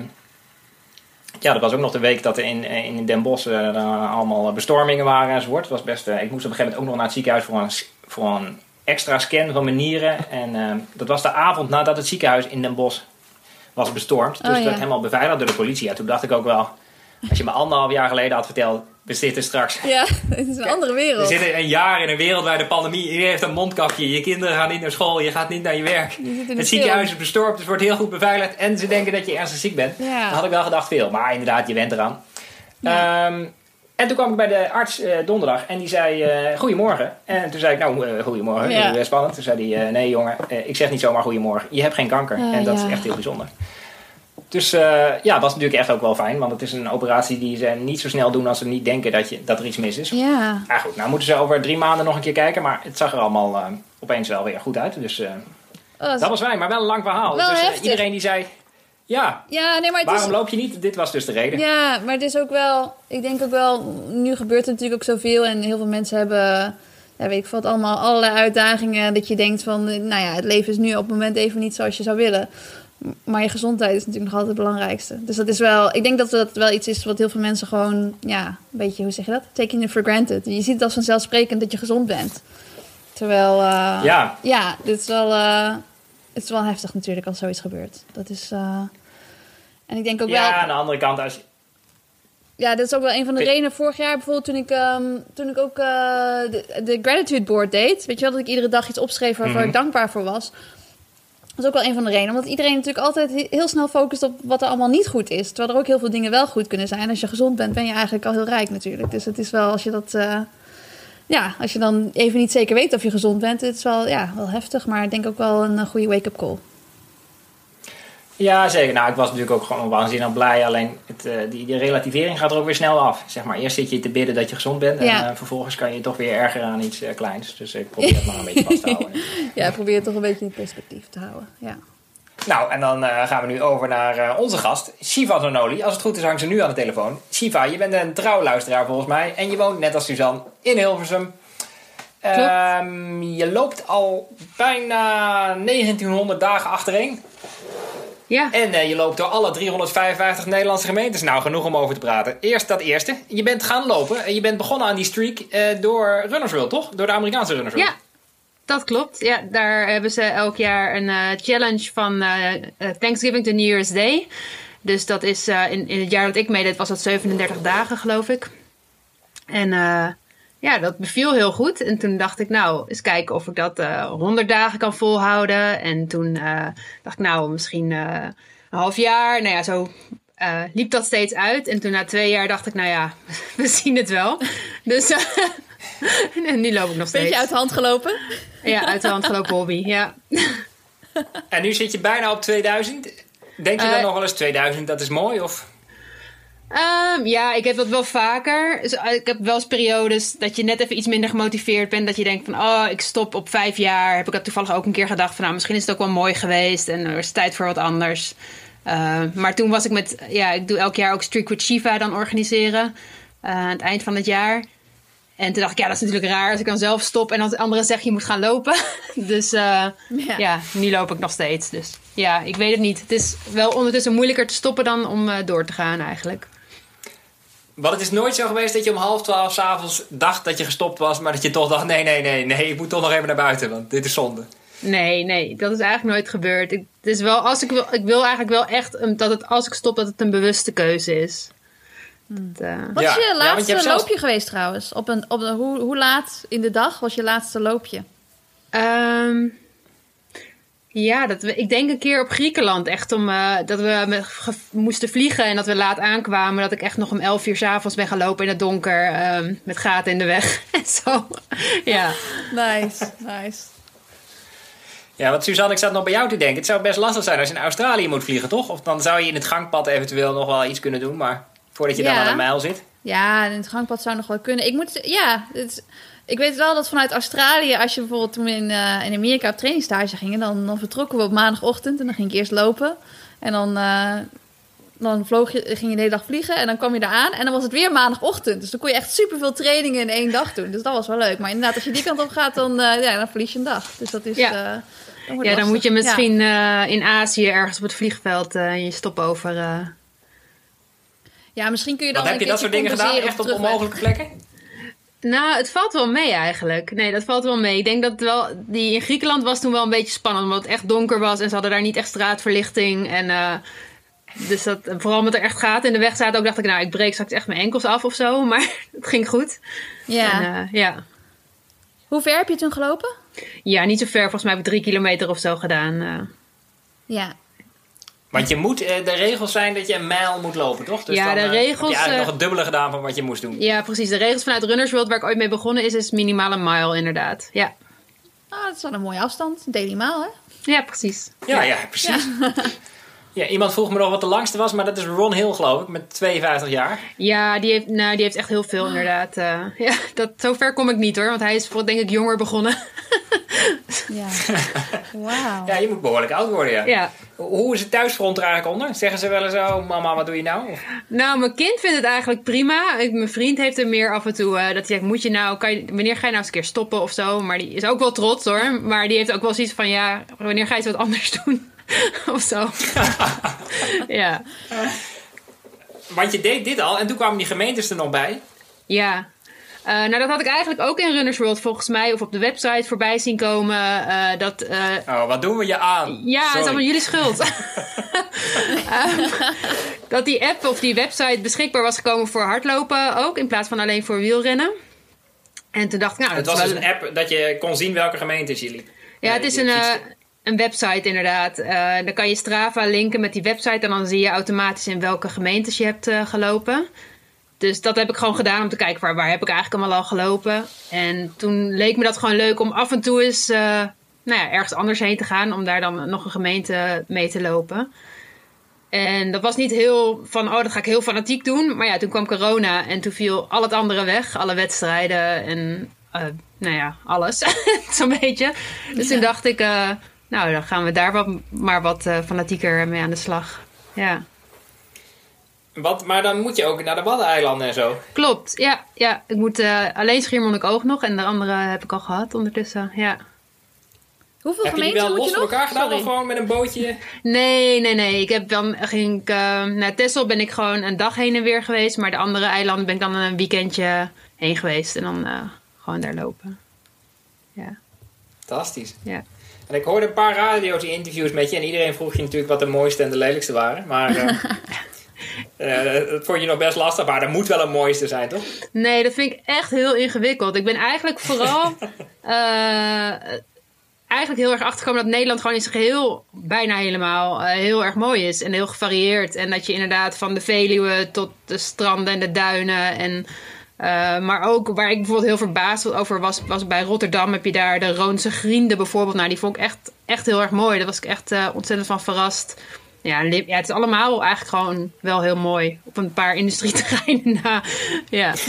ja, dat was ook nog de week dat er in, in Den Bosch eh, allemaal bestormingen waren enzovoort. Het was best, eh, ik moest op een gegeven moment ook nog naar het ziekenhuis voor een, voor een extra scan van mijn nieren. En ehm, dat was de avond nadat het ziekenhuis in Den Bosch was bestormd. Dus Oh, het ja. werd helemaal beveiligd door de politie. Ja, toen dacht ik ook wel, als je me anderhalf jaar geleden had verteld, we zitten straks Ja, [LAUGHS] het is een andere we wereld. zitten een jaar in een wereldwijde pandemie. Iedereen heeft een mondkapje. Je kinderen gaan niet naar school. Je gaat niet naar je werk. Je Het ziekenhuis is bestormd. Het wordt heel goed beveiligd. En ze denken dat je ernstig ziek bent. Ja. Dan had ik wel gedacht veel. Maar inderdaad, je went eraan. Ehm, en toen kwam ik bij de arts eh, donderdag. En die zei, eh, goedemorgen. En toen zei ik, nou, eh, goedemorgen. Ja. Spannend. Toen zei hij, nee jongen, ik zeg niet zomaar goedemorgen. Je hebt geen kanker. Ah, en dat ja. is echt heel bijzonder. Dus ja, dat was natuurlijk echt ook wel fijn. Want het is een operatie die ze niet zo snel doen als ze niet denken dat, je, dat er iets mis is. Ja. Ja, goed. Nou moeten ze over drie maanden nog een keer kijken. Maar het zag er allemaal opeens wel weer goed uit. Dus Oh, dat was fijn. Maar wel een lang verhaal. Wel dus heftig. iedereen die zei... Ja, Ja, nee, maar het waarom is... loop je niet? Dit was dus de reden. Ja, maar het is ook wel... Ik denk ook wel... Nu gebeurt er natuurlijk ook zoveel. En heel veel mensen hebben... Ja, weet ik wat allemaal. Allerlei uitdagingen. Dat je denkt van... eh, Nou ja, het leven is nu op het moment even niet zoals je zou willen. Maar je gezondheid is natuurlijk nog altijd het belangrijkste. Dus dat is wel... Ik denk dat dat wel iets is wat heel veel mensen gewoon... Ja, een beetje... Hoe zeg je dat? Taking it for granted. Je ziet het als vanzelfsprekend dat je gezond bent. Terwijl... eh, Ja, Ja, dit is wel, eh, het is wel heftig natuurlijk als zoiets gebeurt. Dat is. eh, en ik denk ook ja wel. aan de andere kant, als, Ja, dat is ook wel een van de Ik- redenen. Vorig jaar bijvoorbeeld toen ik, ehm, toen ik ook eh, de, de gratitude board deed. Weet je wel, dat ik iedere dag iets opschreef waarvoor Mhm. ik dankbaar voor was. Dat is ook wel een van de redenen. Omdat iedereen natuurlijk altijd he- heel snel focust op wat er allemaal niet goed is. Terwijl er ook heel veel dingen wel goed kunnen zijn. Als je gezond bent, ben je eigenlijk al heel rijk natuurlijk. Dus het is wel als je dat... eh, ja, als je dan even niet zeker weet of je gezond bent. Het is wel, ja, wel heftig, maar ik denk ook wel een eh, goede wake-up call. ja, zeker. Nou, ik was natuurlijk ook gewoon waanzinnig blij. Alleen het, eh, die, die relativering gaat er ook weer snel af. Zeg maar, eerst zit je te bidden dat je gezond bent. En Ja. eh, vervolgens kan je toch weer ergeren aan iets kleins. Dus ik probeer het maar een beetje vast te houden. [LAUGHS] Ja, probeer het toch een beetje in perspectief te houden. Ja. Nou, en dan eh, gaan we nu over naar eh, onze gast, Shiva Zanoli. Als het goed is, hangt ze nu aan de telefoon. Shiva, je bent een trouwluisteraar volgens mij. En je woont net als Suzanne in Hilversum. Ehm, je loopt al bijna 1900 dagen achtereen. Ja, En eh, je loopt door alle 355 Nederlandse gemeentes. Nou, genoeg om over te praten. Eerst dat eerste. Je bent gaan lopen. En je bent begonnen aan die streak door Runners World, toch? Door de Amerikaanse Runners World. ja, dat klopt. Ja, daar hebben ze elk jaar een eh, challenge van eh, eh, Thanksgiving to New Year's Day. Dus dat is in, in het jaar dat ik meedeed, was dat 37 dagen, geloof ik. En ja, dat beviel heel goed. En toen dacht ik, nou, eens kijken of ik dat eh 100 dagen kan volhouden. En toen dacht ik, nou, misschien een half jaar. Nou ja, zo liep dat steeds uit. En toen na twee jaar dacht ik, nou ja, [LAUGHS] we zien het wel. Dus [LAUGHS] en nu loop ik nog steeds. Beetje uit de hand gelopen. Ja, uit de hand gelopen hobby, ja. En nu zit je bijna op 2000. Denk je dan Eh, nog wel eens 2000, dat is mooi? Of... Ehm, ja, ik heb dat wel vaker. Dus, eh, ik heb wel eens periodes dat je net even iets minder gemotiveerd bent. Dat je denkt van, oh, ik stop op vijf jaar. Heb ik dat toevallig ook een keer gedacht van, nou, misschien is het ook wel mooi geweest. En er is tijd voor wat anders. Ehm, maar toen was ik met, ja, ik doe elk jaar ook Streak with Shiva dan organiseren. eh, aan het eind van het jaar. En toen dacht ik, ja, dat is natuurlijk raar als ik dan zelf stop en als de anderen zeggen, je moet gaan lopen. [LAUGHS] dus eh, Ja. ja. nu loop ik nog steeds. Dus ja, ik weet het niet. Het is wel ondertussen moeilijker te stoppen dan om eh, door te gaan eigenlijk. Want het is nooit zo geweest dat je om half twaalf s'avonds dacht dat je gestopt was, maar dat je toch dacht: nee, nee, nee, nee, ik moet toch nog even naar buiten, want dit is zonde. Nee, nee, dat is eigenlijk nooit gebeurd. Ik, het is wel, als ik, wil, ik wil eigenlijk wel echt dat het als ik stop, dat het een bewuste keuze is. Dat, eh, Wat is je ja, want je laatste zelfs- loopje geweest trouwens? Op een, op een, hoe, hoe laat in de dag was je laatste loopje? Ehm, ja, dat we, ik denk een keer op Griekenland. Echt om eh, dat we met- ge- moesten vliegen en dat we laat aankwamen. Dat ik echt nog om 11 uur s'avonds ben gaan lopen in het donker. ehm, met gaten in de weg [LAUGHS] en zo. ja. Nice, nice. Ja, want Suzanne, ik zat nog bij jou te denken. Het zou best lastig zijn als je in Australië moet vliegen, toch? Of dan zou je in het gangpad eventueel nog wel iets kunnen doen, maar voordat je dan aan een mijl zit. Ja, in het gangpad zou nog wel kunnen. Ik moet, ja, het, ik weet wel dat vanuit Australië, als je bijvoorbeeld toen we in, eh, in Amerika op trainingstage gingen, dan, dan vertrokken we op maandagochtend en dan ging ik eerst lopen. En dan, eh, dan vloog je, ging je de hele dag vliegen en dan kwam je daar aan. En dan was het weer maandagochtend. Dus dan kon je echt superveel trainingen in één dag doen. Dus dat was wel leuk. Maar inderdaad, als je die kant op gaat, dan, eh, ja, dan verlies je een dag. Dus dat is... Ja. eh, dan Ja, dan lastig. moet je Ja. misschien eh, in Azië ergens op het vliegveld eh je stopover. Eh Ja, misschien kun je dan Wat heb je een dat soort dingen gedaan? Echt op onmogelijke plekken? Nou, het valt wel mee eigenlijk. Nee, dat valt wel mee. Ik denk dat het wel. Die in Griekenland was toen wel een beetje spannend, omdat het echt donker was en ze hadden daar niet echt straatverlichting. En uh, dus dat, vooral omdat er echt gaten in de weg zaten, ook dacht ik, nou, ik breek straks echt mijn enkels af of zo. [LAUGHS] Maar het ging goed. Ja. En, uh, ja. Hoe ver heb je toen gelopen? Ja, niet zo ver. Volgens mij heb ik drie kilometer of zo gedaan. Uh. Ja. Want je moet, de regels zijn dat je een mijl moet lopen, toch? Dus ja, dan, de regels. Heb je eigenlijk nog het dubbele gedaan van wat je moest doen. Ja, precies. De regels vanuit Runners World, waar ik ooit mee begonnen is, is minimaal een mile, inderdaad. Ja. Ah, dat is wel een mooie afstand. Daily maal, hè? Ja, precies. Ja, ja, precies. Ja. [LAUGHS] ja. iemand vroeg me nog wat de langste was, maar dat is Ron Hill, geloof ik, met 52 jaar. Ja, die heeft, nou, die heeft echt heel veel, inderdaad. Uh, ja, dat, zover kom ik niet hoor, want hij is denk ik jonger begonnen. ja. [LAUGHS] Wauw. Ja, je moet behoorlijk oud worden, ja. ja. Hoe is het thuisfront er eigenlijk onder? Zeggen ze wel eens zo, mama, wat doe je nou? Of? Nou, mijn kind vindt het eigenlijk prima. Ik, mijn vriend heeft er meer af en toe uh, dat hij zegt, moet je nou, kan je, wanneer ga je nou eens een keer stoppen of zo? Maar die is ook wel trots hoor. Maar die heeft ook wel zoiets van, ja, wanneer ga je eens wat anders [LAUGHS] doen? [LAUGHS] of zo. [LAUGHS] ja. Want je deed dit al en toen kwamen die gemeentes er nog bij. Ja. Uh, nou, dat had ik eigenlijk ook in Runners World volgens mij of op de website voorbij zien komen. Uh, dat, uh, oh, wat doen we je aan? Ja, Sorry. het is allemaal jullie schuld. um, [LAUGHS] dat die app of die website beschikbaar was gekomen voor hardlopen ook, in plaats van alleen voor wielrennen. En toen dacht ik, nou, het was wel... dus een app dat je kon zien welke gemeentes je liep. Ja, het is een, een website inderdaad. dan kan je Strava linken met die website en dan zie je automatisch in welke gemeentes je hebt gelopen. Dus dat heb ik gewoon gedaan om te kijken waar, waar heb ik eigenlijk allemaal al gelopen. En toen leek me dat gewoon leuk om af en toe eens uh, nou ja, ergens anders heen te gaan. Om daar dan nog een gemeente mee te lopen. En dat was niet heel van, oh dat ga ik heel fanatiek doen. Maar ja, toen kwam corona en toen viel al het andere weg. Alle wedstrijden en nou ja, alles. [LAUGHS] Zo'n beetje. Dus ja. toen dacht ik, nou dan gaan we daar wat, maar wat fanatieker mee aan de slag. Ja. Wat, maar dan moet je ook naar de Waddeneilanden en zo. Klopt, ja. ja. Ik moet uh, alleen Schiermonnikoog nog en de andere heb ik al gehad ondertussen. Ja. Hoeveel heb je die wel los van elkaar gedaan Sorry. of gewoon met een bootje? Nee, nee, nee. Ik heb dan ging ik, uh, naar Texel ben ik gewoon een dag heen en weer geweest. Maar de andere eilanden ben ik dan een weekendje heen geweest. En dan uh, gewoon daar lopen. Ja. Fantastisch. Ja. En ik hoorde een paar radio's interviews met je. En iedereen vroeg je natuurlijk wat de mooiste en de lelijkste waren. Maar... Uh, [LAUGHS] dat vond je nog best lastig, maar er moet wel een mooiste zijn, toch? Nee, dat vind ik echt heel ingewikkeld. Ik ben eigenlijk vooral uh, [LAUGHS] eigenlijk heel erg achtergekomen dat Nederland gewoon in zijn geheel bijna helemaal uh, heel erg mooi is en heel gevarieerd. En dat je inderdaad van de Veluwe tot de stranden en de duinen en maar ook waar ik bijvoorbeeld heel verbaasd over was, was bij Rotterdam heb je daar de Roonse Grienden bijvoorbeeld. Nou, die vond ik echt, echt heel erg mooi. Daar was ik echt ontzettend van verrast. Ja, ja, het is allemaal eigenlijk gewoon wel heel mooi. Op een paar industrieterreinen [LAUGHS] na. Ja. [LAUGHS]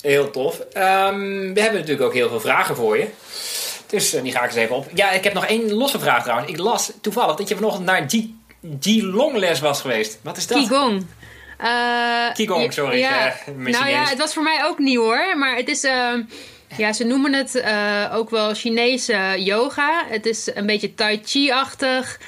heel tof. Um, we hebben natuurlijk ook heel veel vragen voor je. Dus uh, die ga ik eens even op. Ja, ik heb nog één losse vraag trouwens. Ik las toevallig dat je vanochtend naar Qigong-les was geweest. Wat is dat? Qigong. Uh, Qigong, sorry. Ja, uh, nou ja, het was voor mij ook nieuw hoor. Maar het is... Uh, ja, ze noemen het uh, ook wel Chinese yoga. Het is een beetje Tai Chi-achtig.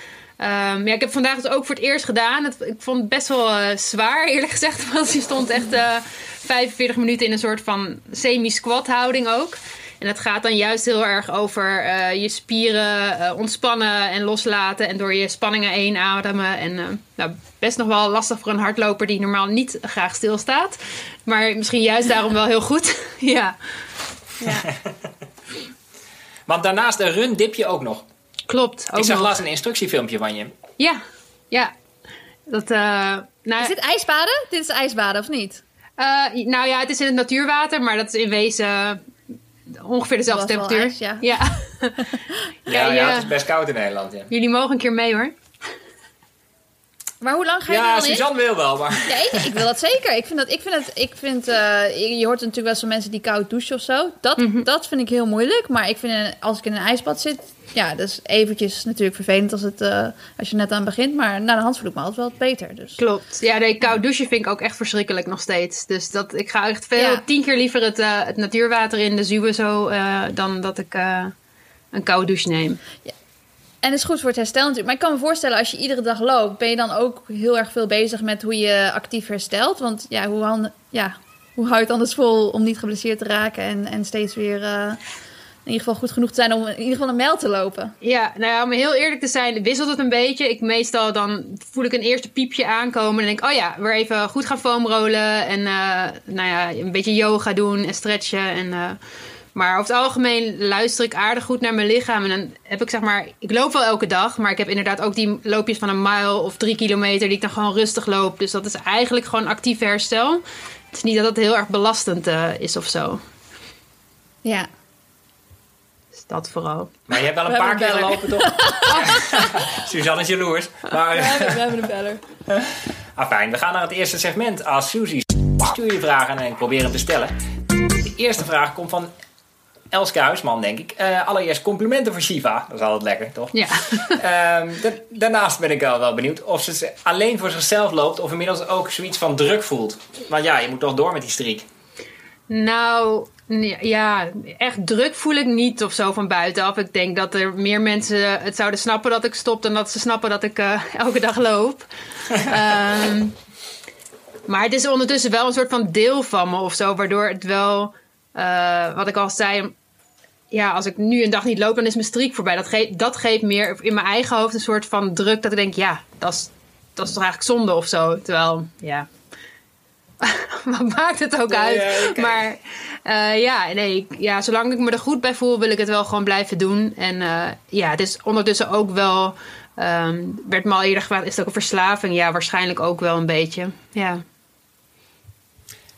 Um, ja, ik heb vandaag dus ook voor het eerst gedaan. Het, ik vond het best wel uh, zwaar, [LAUGHS] eerlijk gezegd. Want je stond echt uh, 45 minuten in een soort van semi-squat houding ook. En het gaat dan juist heel erg over uh, je spieren ontspannen en loslaten. En door je spanningen heen ademen. En nou, best nog wel lastig voor een hardloper die normaal niet graag stilstaat. Maar misschien juist daarom wel heel goed. [LAUGHS] ja. Ja. [LAUGHS] Want daarnaast een run dip je ook nog. Klopt. Ook ik zag nog. laatst een instructiefilmpje van je. Ja, ja. Dat, uh, nou, is dit ijsbaden? Dit is ijsbaden of niet? Uh, nou ja, het is in het natuurwater, maar dat is in wezen ongeveer dezelfde temperatuur. Ijs, ja. Ja. [LAUGHS] ja, ja, ja, het is best koud in Nederland. Ja. Jullie mogen een keer mee hoor. Maar hoe lang ga je Ja, dan in? Suzanne wil wel, maar... Ja, ik, ik wil dat zeker. Ik vind dat, ik vind het, ik vind, eh, je hoort natuurlijk wel zo mensen die koud douchen of zo. Dat, Mhm. dat vind ik heel moeilijk. Maar ik vind, eh, als ik in een ijsbad zit, ja, dat is eventjes natuurlijk vervelend als, het, eh, als je net aan begint. Maar na de hand voel ik me altijd wel beter. Dus. Klopt. Ja, nee, koud douchen vind ik ook echt verschrikkelijk nog steeds. Dus dat, ik ga echt veel, Ja. tien keer liever het, eh, het natuurwater in de zuwen zo, eh, dan dat ik eh, een koude douche neem. En het is goed voor het herstel natuurlijk. Maar ik kan me voorstellen, als je iedere dag loopt, ben je dan ook heel erg veel bezig met hoe je actief herstelt. Want ja, hoe, handen, ja, hoe hou je het anders vol om niet geblesseerd te raken en, en steeds weer eh, in ieder geval goed genoeg te zijn om in ieder geval een mijl te lopen? Ja, nou ja, om heel eerlijk te zijn, wisselt het een beetje. Ik meestal dan voel ik een eerste piepje aankomen en denk, oh ja, weer even goed gaan foamrollen en eh, nou ja, een beetje yoga doen en stretchen en... eh, maar over het algemeen luister ik aardig goed naar mijn lichaam. En dan heb ik zeg maar, ik loop wel elke dag, maar ik heb inderdaad ook die loopjes van een mile of drie kilometer die ik dan gewoon rustig loop. Dus dat is eigenlijk gewoon actief herstel. Het is niet dat het heel erg belastend eh, is of zo. Ja. Dus dat vooral. Maar je hebt wel een We paar keer gelopen, toch? [LAUGHS] [LAUGHS] Suzanne is jaloers. Maar, we hebben een beller. [LAUGHS] ah, fijn. We gaan naar het eerste segment. Als Suzy stuur je vragen en probeer hem te stellen. De eerste vraag komt van Elske Huisman, denk ik. Eh, allereerst complimenten voor Shiva. Dat is altijd lekker, toch? Ja. [LAUGHS] Ehm, da- daarnaast ben ik wel, wel benieuwd of ze alleen voor zichzelf loopt... of inmiddels ook zoiets van druk voelt. Want ja, je moet toch door met die streak. Nou, ja, echt druk voel ik niet of zo van buitenaf. Ik denk dat er meer mensen het zouden snappen dat ik stop... dan dat ze snappen dat ik eh, elke dag loop. [LAUGHS] Ehm, maar het is ondertussen wel een soort van deel van me of zo... waardoor het wel, eh, wat ik al zei... Ja, als ik nu een dag niet loop, dan is mijn streak voorbij. Dat, ge dat geeft meer in mijn eigen hoofd een soort van druk... dat ik denk, ja, dat is, dat is toch eigenlijk zonde of zo. Terwijl, ja... [LAUGHS] Wat maakt het ook uit? ja. Maar eh, ja, nee, ik- ja, zolang ik me er goed bij voel, wil ik het wel gewoon blijven doen. En eh, ja, het is ondertussen ook wel. ehm, werd me al eerder gevraagd, is het ook een verslaving? Ja, waarschijnlijk ook wel een beetje. Ja.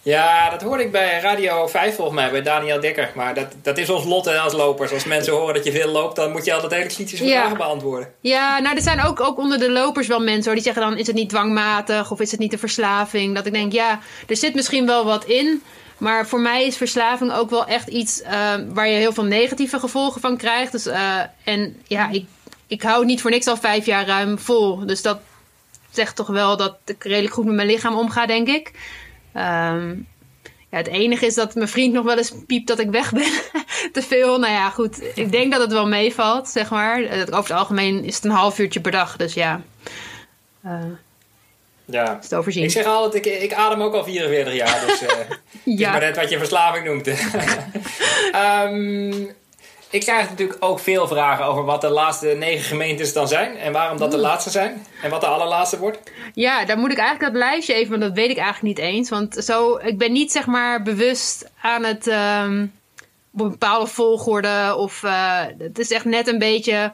Ja, dat hoorde ik bij Radio 5 volgens mij, bij Daniel Dekker. Maar dat, dat is ons lot hè, als lopers. Als mensen horen dat je veel loopt, dan moet je altijd hele kritische Ja. vragen beantwoorden. Ja, nou, er zijn ook, ook onder de lopers wel mensen hoor, die zeggen dan: is het niet dwangmatig of is het niet een verslaving? Dat ik denk, ja, er zit misschien wel wat in. Maar voor mij is verslaving ook wel echt iets eh, waar je heel veel negatieve gevolgen van krijgt. Dus, eh, en ja, ik, ik hou niet voor niks al vijf jaar ruim vol. Dus dat zegt toch wel dat ik redelijk goed met mijn lichaam omga, denk ik. Ehm, ja, het enige is dat mijn vriend nog wel eens piept dat ik weg ben. [LAUGHS] Te veel. Nou ja, goed. Ik denk dat het wel meevalt, zeg maar. Eh, Over het algemeen is het een half uurtje per dag. Dus ja, eh, Ja. is het overzien. Ik zeg altijd, ik, ik adem ook al 44 jaar. Dus [LAUGHS] is ja. maar net wat je verslaving noemt. [LAUGHS] Ehm, ik krijg natuurlijk ook veel vragen over wat de laatste negen gemeentes dan zijn. En waarom dat de laatste zijn. En wat de allerlaatste wordt. ja, daar moet ik eigenlijk dat lijstje even, want dat weet ik eigenlijk niet eens. Want zo, ik ben niet zeg maar bewust aan het ehm, op een bepaalde volgorde. Of eh, het is echt net een beetje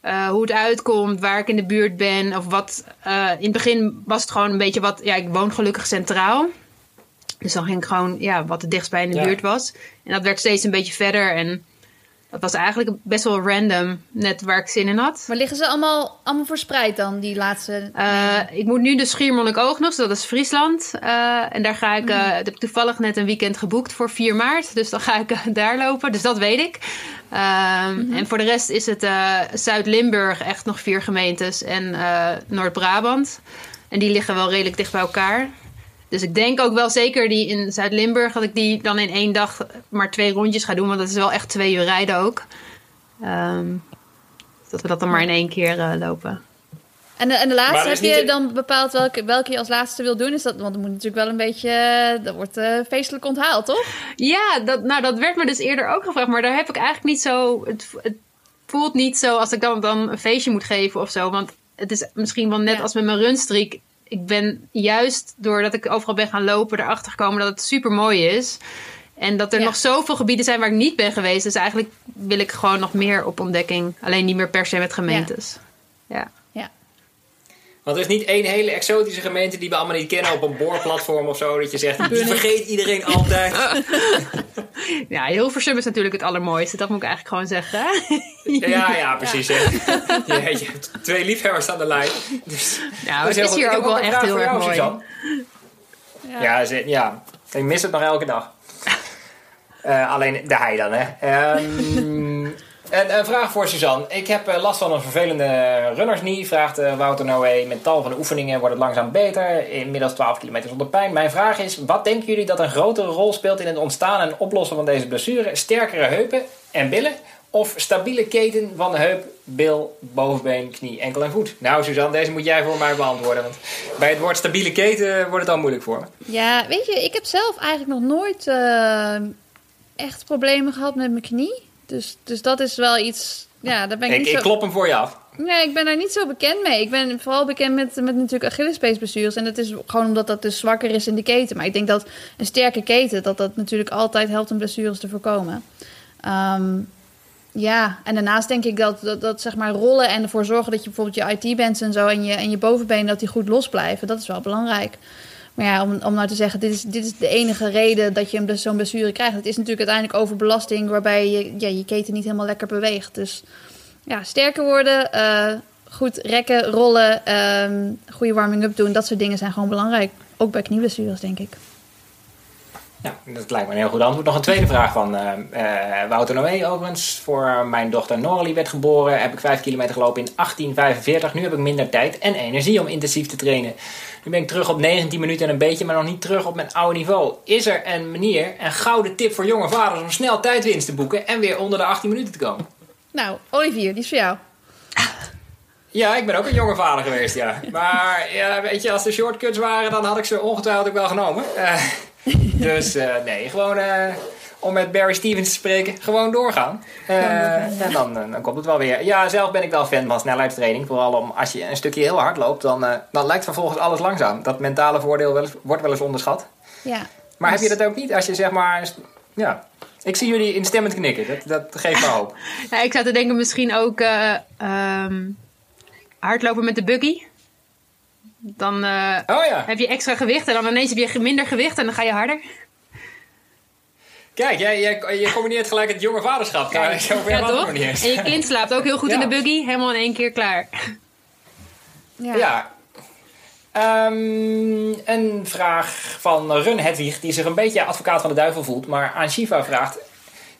eh, hoe het uitkomt, waar ik in de buurt ben. Of wat. eh, in het begin was het gewoon een beetje wat. Ja, ik woon gelukkig centraal. Dus dan ging ik gewoon ja, wat het dichtst bij in de Ja. buurt was. En dat werd steeds een beetje verder. En dat was eigenlijk best wel random, net waar ik zin in had. Maar liggen ze allemaal, allemaal verspreid dan, die laatste? Eh, ik moet nu de Schiermonnikoog nog, dat is Friesland. Eh, en daar ga ik, eh, heb ik toevallig net een weekend geboekt voor 4 maart. Dus dan ga ik [LAUGHS] daar lopen, dus dat weet ik. Ehm, En voor de rest is het Zuid-Limburg, echt nog vier gemeentes. En Noord-Brabant. En die liggen wel redelijk dicht bij elkaar. Dus ik denk ook wel zeker die in Zuid-Limburg... dat ik die dan in één dag maar twee rondjes ga doen. Want dat is wel echt twee uur rijden ook. Ehm, dat we dat dan maar in één keer eh, lopen. En de, en de laatste, heb je dan bepaald welke, welke je als laatste wil doen? Is dat, want dat moet natuurlijk wel een beetje, eh, dat wordt eh, feestelijk onthaald, toch? Ja, dat, nou, dat werd me dus eerder ook gevraagd. Maar daar heb ik eigenlijk niet zo. Het, het voelt niet zo als ik dan, dan een feestje moet geven of zo. Want het is misschien wel net Ja. als met mijn runstreak. Ik ben juist doordat ik overal ben gaan lopen, erachter gekomen dat het super mooi is. En dat er Ja. nog zoveel gebieden zijn waar ik niet ben geweest. Dus eigenlijk wil ik gewoon nog meer op ontdekking. Alleen niet meer per se met gemeentes. Ja. Ja. Want er is niet één hele exotische gemeente die we allemaal niet kennen op een boorplatform of zo. Dat je zegt, die vergeet iedereen altijd. [LAUGHS] Ja, Hilversum is natuurlijk het allermooiste. Dat moet ik eigenlijk gewoon zeggen. Ja, ja, precies. Je, je hebt twee liefhebbers aan de lijn. Dus, Ja, het is hier ook wel echt heel erg mooi. Suzanne. Ja, ze- ja, ik mis het nog elke dag. Eh, alleen de hei dan, hè. Ehm, [LAUGHS] een, een vraag voor Suzanne. Ik heb eh, last van een vervelende runnersnie, vraagt eh, Wouter Noé. Met tal van oefeningen wordt het langzaam beter. Inmiddels 12 kilometer zonder pijn. Mijn vraag is, wat denken jullie dat een grotere rol speelt in het ontstaan en oplossen van deze blessure? Sterkere heupen en billen? Of stabiele keten van de heup, bil, bovenbeen, knie, enkel en voet? Nou Suzanne, deze moet jij voor mij beantwoorden. Want bij het woord stabiele keten wordt het al moeilijk voor me. Ja, weet je, ik heb zelf eigenlijk nog nooit eh, echt problemen gehad met mijn knie. Dus, dus dat is wel iets. Ja, daar ben ik, Ik, niet ik zo. klop hem voor je af. Nee, ik ben daar niet zo bekend mee. Ik ben vooral bekend met, met natuurlijk Achillespeesblessures. En dat is gewoon omdat dat dus zwakker is in de keten. Maar ik denk dat een sterke keten, dat dat natuurlijk altijd helpt om blessures te voorkomen. Ehm, ja, en daarnaast denk ik dat, dat, dat zeg maar rollen en ervoor zorgen dat je bijvoorbeeld je IT-bands en zo en je, en je bovenbeen dat die goed los blijven, dat is wel belangrijk. Maar ja, om, om nou te zeggen, dit is, dit is de enige reden dat je zo'n blessure krijgt. Het is natuurlijk uiteindelijk overbelasting waarbij je ja, je keten niet helemaal lekker beweegt. Dus ja, sterker worden, eh, goed rekken, rollen, ehm, goede warming-up doen, dat soort dingen zijn gewoon belangrijk. Ook bij knieblessures, denk ik. Ja, dat lijkt me een heel goed antwoord. Nog een tweede vraag van eh, eh, Wouter Noé overigens. Voor mijn dochter Noralie werd geboren. Heb ik 5 kilometer gelopen in 1845. Nu heb ik minder tijd en energie om intensief te trainen. Nu ben ik terug op 19 minuten en een beetje, maar nog niet terug op mijn oude niveau. Is er een manier, een gouden tip voor jonge vaders om snel tijdwinst te boeken en weer onder de 18 minuten te komen? Nou, Olivier, die is voor jou. Ja, ik ben ook een jonge vader geweest, ja. Maar ja, weet je, als er shortcuts waren, dan had ik ze ongetwijfeld ook wel genomen. Eh, dus eh, nee, gewoon eh, om met Barry Stevens te spreken, gewoon doorgaan. Eh, en dan, eh, dan komt het wel weer. Ja, zelf ben ik wel fan van snelheidstraining. Vooral om als je een stukje heel hard loopt, dan, eh, dan lijkt vervolgens alles langzaam. Dat mentale voordeel wel eens- wordt wel eens onderschat. Ja. Maar heb je dat ook niet als je zeg maar. Ja. Ik zie jullie instemmend knikken. Dat, dat geeft me hoop. [LAUGHS] Ja, ik zou te denken misschien ook eh, ehm, hardlopen met de buggy. Dan Oh ja. heb je extra gewicht en dan ineens heb je minder gewicht en dan ga je harder. Kijk, jij, jij, je combineert gelijk het jonge vaderschap. Daar eens. En je kind slaapt ook heel goed in de buggy. Helemaal in één keer klaar. Ja. Ja. Ehm, een vraag van Run Hedwig, die zich een beetje advocaat van de duivel voelt, maar aan Shiva vraagt: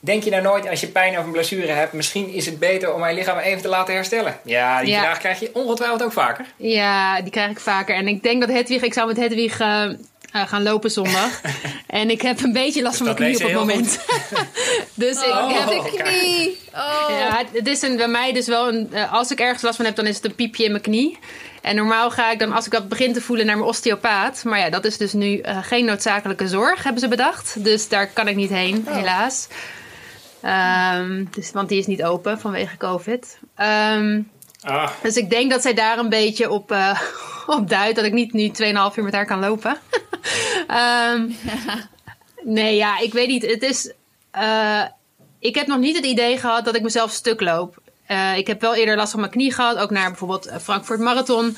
Denk je nou nooit als je pijn of een blessure hebt, misschien is het beter om mijn lichaam even te laten herstellen? Ja, die Ja. vraag krijg je ongetwijfeld ook vaker. Ja, die krijg ik vaker. En ik denk dat Hedwig, ik zou met Hedwig eh, eh, gaan lopen zondag. [LAUGHS] en ik heb een beetje last van Dus mijn dat knie op het moment. [LAUGHS] dus ik Oh. heb Kijk. Knie. Oh. Ja, het is een, bij mij dus wel een. eh, als ik ergens last van heb, dan is het een piepje in mijn knie. En normaal ga ik dan, als ik dat begin te voelen, naar mijn osteopaat. Maar ja, dat is dus nu eh, geen noodzakelijke zorg, hebben ze bedacht. Dus daar kan ik niet heen, helaas. Ehm, dus, want die is niet open vanwege COVID. Ehm, Ah, dus ik denk dat zij daar een beetje op, eh, [LAUGHS] op duidt. Dat ik niet nu 2,5 uur met haar kan lopen. [LAUGHS] Ehm, nee, ja, ik weet niet. Het is. eh, ik heb nog niet het idee gehad dat ik mezelf stuk loop. Eh, ik heb wel eerder last van mijn knie gehad. Ook naar bijvoorbeeld Frankfurt Marathon.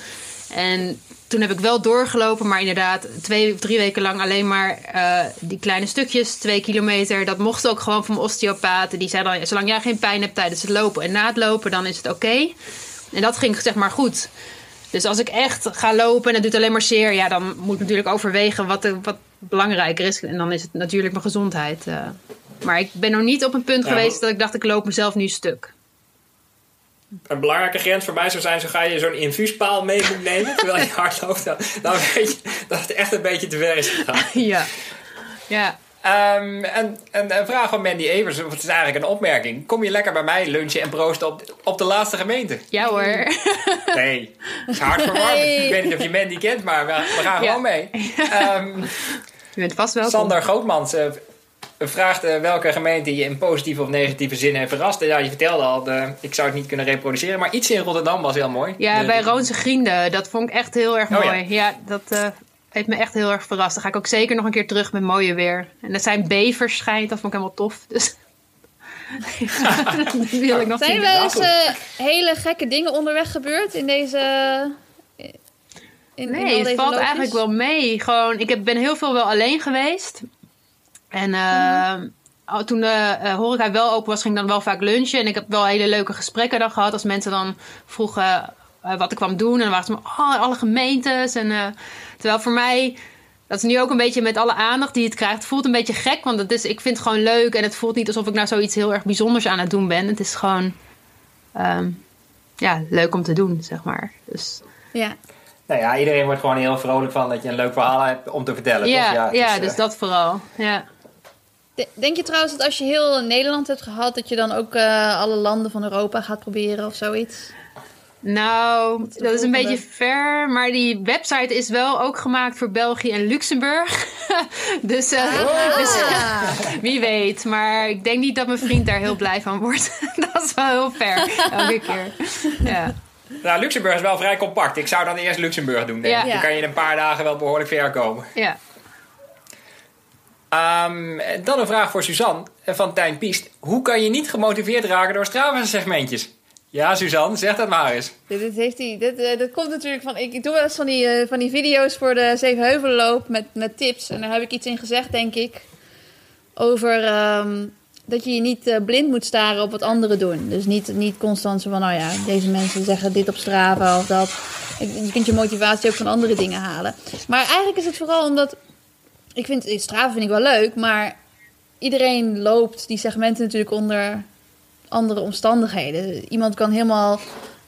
En toen heb ik wel doorgelopen. Maar inderdaad, twee of drie weken lang alleen maar die kleine stukjes. Twee kilometer. Dat mocht ook gewoon van mijn osteopaat. Die zei dan, zolang jij geen pijn hebt tijdens het lopen en na het lopen, dan is het oké. En dat ging zeg maar goed. Dus als ik echt ga lopen en het doet alleen maar zeer, ja, dan moet ik natuurlijk overwegen wat, wat belangrijker is. En dan is het natuurlijk mijn gezondheid. eh. Maar ik ben nog niet op een punt Ja, geweest dat ik dacht, ik loop mezelf nu stuk. een belangrijke grens voor mij zou zijn: zo ga je zo'n infuuspaal mee moet nemen terwijl je hard loopt. Dan, dan weet je dat het echt een beetje te ver is gegaan. [LAUGHS] ja. Ja. Ehm, en, en een vraag van Mandy Evers, of het is eigenlijk een opmerking. Kom je lekker bij mij lunchen en proosten op, op de laatste gemeente? Ja hoor. Nee, het is hard verwarmend. Hey. Ik weet niet of je Mandy kent, maar we, we gaan Ja. gewoon mee. Ehm, Je bent vast welkom. Sander Grootmans eh, vraagt eh, welke gemeente je in positieve of negatieve zin heeft verrast. Ja, je vertelde al, de, ik zou het niet kunnen reproduceren, maar iets in Rotterdam was heel mooi. Ja, De- bij Roonse Grienden. Dat vond ik echt heel erg Oh, ja. mooi. ja. dat eh, heeft me echt heel erg verrast. Dan ga ik ook zeker nog een keer terug met mooie weer. En dat zijn bevers schijnt. Dat vond ik helemaal tof. Dus [LAUGHS] dat wil ik nog Zijn er wel eens eh, hele gekke dingen onderweg gebeurd in deze. In, Nee, het valt eigenlijk wel mee. Gewoon, ik heb, ben heel veel wel alleen geweest. En eh, oh, toen de uh, horeca wel open was, ging ik dan wel vaak lunchen. En ik heb wel hele leuke gesprekken dan gehad. Als mensen dan vroegen wat ik kwam doen. En dan waren ze maar, oh, alle gemeentes. En, terwijl voor mij, dat is nu ook een beetje met alle aandacht die het krijgt. Het voelt een beetje gek, want het is, ik vind het gewoon leuk. En het voelt niet alsof ik nou zoiets heel erg bijzonders aan het doen ben. Het is gewoon um, ja, leuk om te doen, zeg maar. Dus, ja. Nou ja, iedereen wordt gewoon heel vrolijk van dat je een leuk verhaal hebt om te vertellen. Ja, toch? ja, dus eh, dat vooral. Ja. Denk je trouwens dat als je heel Nederland hebt gehad, dat je dan ook uh, alle landen van Europa gaat proberen of zoiets? Nou, dat is een beetje ver. Maar die website is wel ook gemaakt voor België en Luxemburg. [LAUGHS] dus, uh, Ah. dus [LAUGHS] wie weet. Maar ik denk niet dat mijn vriend daar heel blij van wordt. [LAUGHS] dat is wel heel ver, elke keer. Ja. Nou, Luxemburg is wel vrij compact. Ik zou dan eerst Luxemburg doen. Denk Ja. ik. Dan kan je in een paar dagen wel behoorlijk ver komen. ja. Ehm, dan een vraag voor Suzanne eh, van Tijn Piest. Hoe kan je niet gemotiveerd raken door Strava-segmentjes? Ja, Suzanne, zeg dat maar eens. Dit, heeft hij, dit, eh, dat komt natuurlijk van. Ik, doe wel eens van die, eh, van die video's voor de Zevenheuvelenloop met, met tips. En daar heb ik iets in gezegd, denk ik. Over ehm, dat je je niet eh, blind moet staren op wat anderen doen. Dus niet, niet constant zo van, nou ja, deze mensen zeggen dit op Strava of dat. Je kunt je motivatie ook van andere dingen halen. Maar eigenlijk is het vooral omdat. Ik vind Strava vind ik wel leuk, maar iedereen loopt die segmenten natuurlijk onder andere omstandigheden. Iemand kan helemaal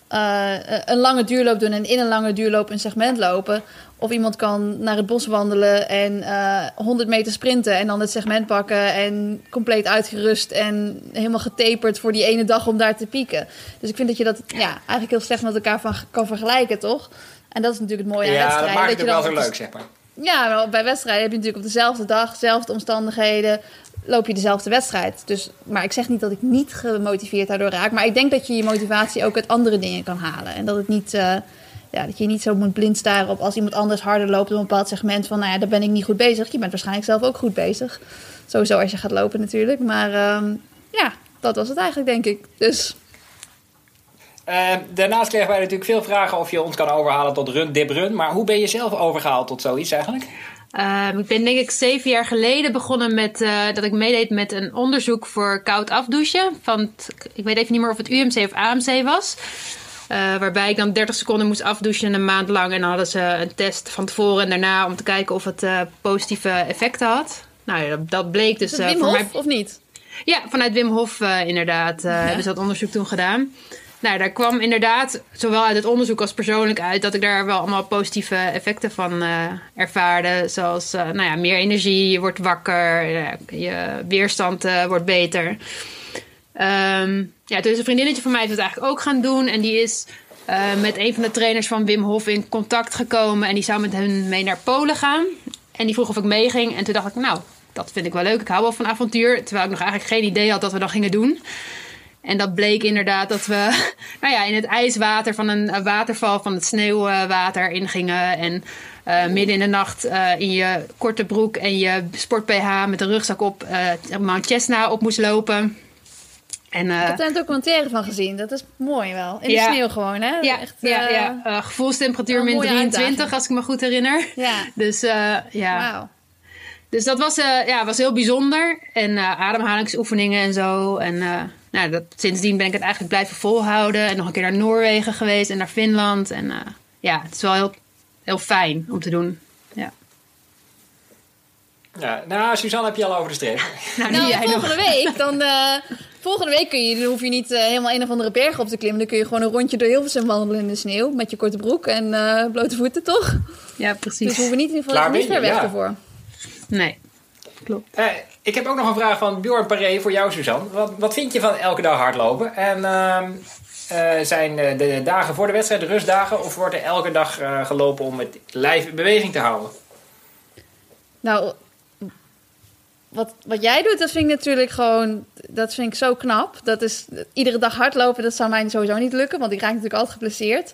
eh, een lange duurloop doen en in een lange duurloop een segment lopen. Of iemand kan naar het bos wandelen en eh 100 meter sprinten en dan het segment pakken en compleet uitgerust en helemaal getaperd voor die ene dag om daar te pieken. Dus ik vind dat je dat ja, eigenlijk heel slecht met elkaar van, kan vergelijken, toch? En dat is natuurlijk het mooie aan Ja, dat wedstrijden. maakt het ook je wel zo leuk, zeg maar. ja, wel, bij wedstrijden heb je natuurlijk op dezelfde dag, dezelfde omstandigheden, loop je dezelfde wedstrijd. Dus, maar ik zeg niet dat ik niet gemotiveerd daardoor raak. Maar ik denk dat je je motivatie ook uit andere dingen kan halen. En dat, het niet, eh, ja, dat je niet zo moet blind staren op als iemand anders harder loopt op een bepaald segment. Van nou ja, daar ben ik niet goed bezig. Je bent waarschijnlijk zelf ook goed bezig. Sowieso als je gaat lopen natuurlijk. Maar ehm, ja, dat was het eigenlijk denk ik. Dus Eh, daarnaast kregen wij natuurlijk veel vragen of je ons kan overhalen tot run, dip, run. Maar hoe ben je zelf overgehaald tot zoiets eigenlijk? Ehm, ik ben denk ik zeven jaar geleden begonnen met eh, dat ik meedeed met een onderzoek voor koud afdouchen. Van het- ik weet even niet meer of het UMC of AMC was. Eh, waarbij ik dan 30 seconden moest afdouchen een maand lang. En dan hadden ze een test van tevoren en daarna om te kijken of het eh, positieve effecten had. Nou ja, dat, bleek dus Wim voor Hof mij. of niet? Ja, vanuit Wim Hof inderdaad eh, hebben ze dat onderzoek toen gedaan. Nou, daar kwam inderdaad zowel uit het onderzoek als persoonlijk uit dat ik daar wel allemaal positieve effecten van eh, ervaarde. Zoals eh, nou ja, meer energie, je wordt wakker, eh, je weerstand wordt beter. Ehm, ja, toen is een vriendinnetje van mij het eigenlijk ook gaan doen. En die is met een van de trainers van Wim Hof in contact gekomen. En die zou met hen mee naar Polen gaan. En die vroeg of ik meeging. En toen dacht ik, nou, dat vind ik wel leuk. Ik hou wel van avontuur. Terwijl ik nog eigenlijk geen idee had dat we dat gingen doen. En dat bleek inderdaad dat we [LAUGHS] nou ja, in het ijswater van een waterval van het sneeuwwater ingingen. En eh, midden in de nacht eh, in je korte broek en je sport PH met een rugzak op eh Mount Chesna op moest lopen. En, eh, Ik heb daar een documentaire van gezien. Dat is mooi wel. In de sneeuw gewoon, hè? ja, Echt, ja, ja. Gevoelstemperatuur min mooie 23 uitdaging. als ik me goed herinner. Ja, Dus ja. wauw. Dus dat was, ja, was heel bijzonder. En ademhalingsoefeningen en zo. En nou, dat, sindsdien ben ik het eigenlijk blijven volhouden. En nog een keer naar Noorwegen geweest en naar Finland. En eh, ja, het is wel heel, heel fijn om te doen. Ja. Ja, nou, Suzanne heb je al over de streep. [LAUGHS] Nou, Nou, jij nog. volgende week, dan, eh, volgende week kun je, dan hoef je niet eh, helemaal een of andere berg op te klimmen. Dan kun je gewoon een rondje door Hilversum wandelen in de sneeuw. Met je korte broek en eh, blote voeten, toch? Ja, Dus precies. we hoeven niet in ieder geval niet ver weg ja. ervoor. Nee, klopt. Ik heb ook nog een vraag van Bjorn Paré voor jou, Suzanne. Wat, wat vind je van elke dag hardlopen? En ehm, eh, zijn eh, de dagen voor de wedstrijd rustdagen? Of wordt er elke dag eh, gelopen om het lijf in beweging te houden? Nou, wat, wat jij doet, dat vind ik natuurlijk gewoon... Dat vind ik zo knap. Dat is iedere dag hardlopen, dat zou mij sowieso niet lukken. Want ik raak natuurlijk altijd geblesseerd.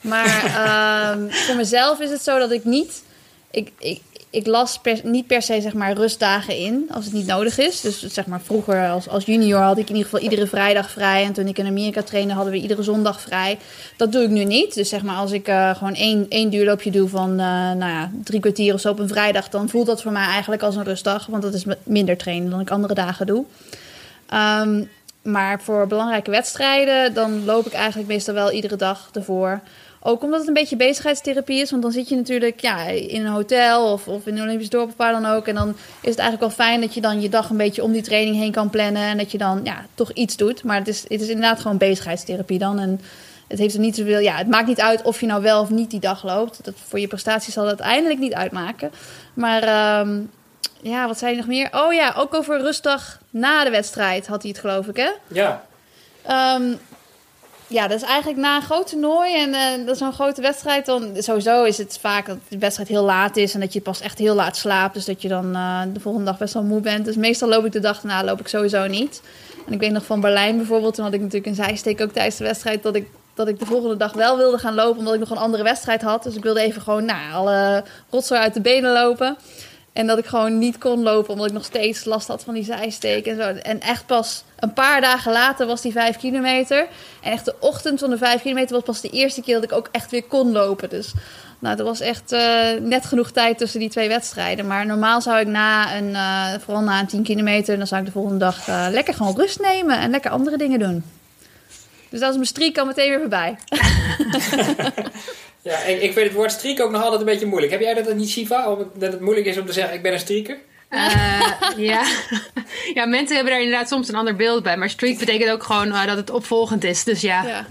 Maar [LAUGHS] ehm, voor mezelf is het zo dat ik niet... Ik, ik, ik las niet per se zeg maar rustdagen in als het niet nodig is. Dus zeg maar vroeger als, als junior had ik in ieder geval iedere vrijdag vrij. En toen ik in Amerika trainde hadden we iedere zondag vrij. Dat doe ik nu niet. Dus zeg maar als ik eh, gewoon één, één duurloopje doe van eh, nou ja, drie kwartier of zo op een vrijdag... dan voelt dat voor mij eigenlijk als een rustdag. Want dat is minder trainen dan ik andere dagen doe. Ehm, maar voor belangrijke wedstrijden, dan loop ik eigenlijk meestal wel iedere dag ervoor. Ook omdat het een beetje bezigheidstherapie is. Want dan zit je natuurlijk ja, in een hotel of, of in een Olympisch dorp of waar dan ook. En dan is het eigenlijk wel fijn dat je dan je dag een beetje om die training heen kan plannen. En dat je dan ja, toch iets doet. Maar het is, het is inderdaad gewoon bezigheidstherapie dan. En het heeft er niet zoveel. Ja, het maakt niet uit of je nou wel of niet die dag loopt. Dat, voor je prestaties zal dat uiteindelijk niet uitmaken. Maar ehm, ja, wat zei je nog meer? Oh ja, ook over rustdag na de wedstrijd had hij het, geloof ik, hè? Ja. Ehm, ja, dat is eigenlijk na een groot toernooi en eh, dat is zo'n grote wedstrijd. Dan sowieso is het vaak dat de wedstrijd heel laat is en dat je pas echt heel laat slaapt. Dus dat je dan eh, de volgende dag best wel moe bent. Dus meestal loop ik de dag daarna loop ik sowieso niet. En ik weet nog van Berlijn bijvoorbeeld, toen had ik natuurlijk een zijsteek ook tijdens de wedstrijd dat ik dat ik de volgende dag wel wilde gaan lopen omdat ik nog een andere wedstrijd had. Dus ik wilde even gewoon nou, alle rotzooi uit de benen lopen. En dat ik gewoon niet kon lopen omdat ik nog steeds last had van die zijsteek en zo. En echt pas een paar dagen later was die vijf kilometer. En echt de ochtend van de vijf kilometer was pas de eerste keer dat ik ook echt weer kon lopen. Dus nou, dat was echt eh, net genoeg tijd tussen die twee wedstrijden. Maar normaal zou ik na een, eh, vooral na een 10 kilometer, dan zou ik de volgende dag eh, lekker gewoon rust nemen en lekker andere dingen doen. Dus dat is mijn streak al meteen weer voorbij. [LAUGHS] Ja, ik, ik vind het woord streak ook nog altijd een beetje moeilijk. Heb jij dat niet, Shiva? Dat het moeilijk is om te zeggen, ik ben een streaker? Eh, ja. [LAUGHS] ja, mensen hebben daar inderdaad soms een ander beeld bij. Maar streak betekent ook gewoon eh, dat het opvolgend is. Dus ja, Ja.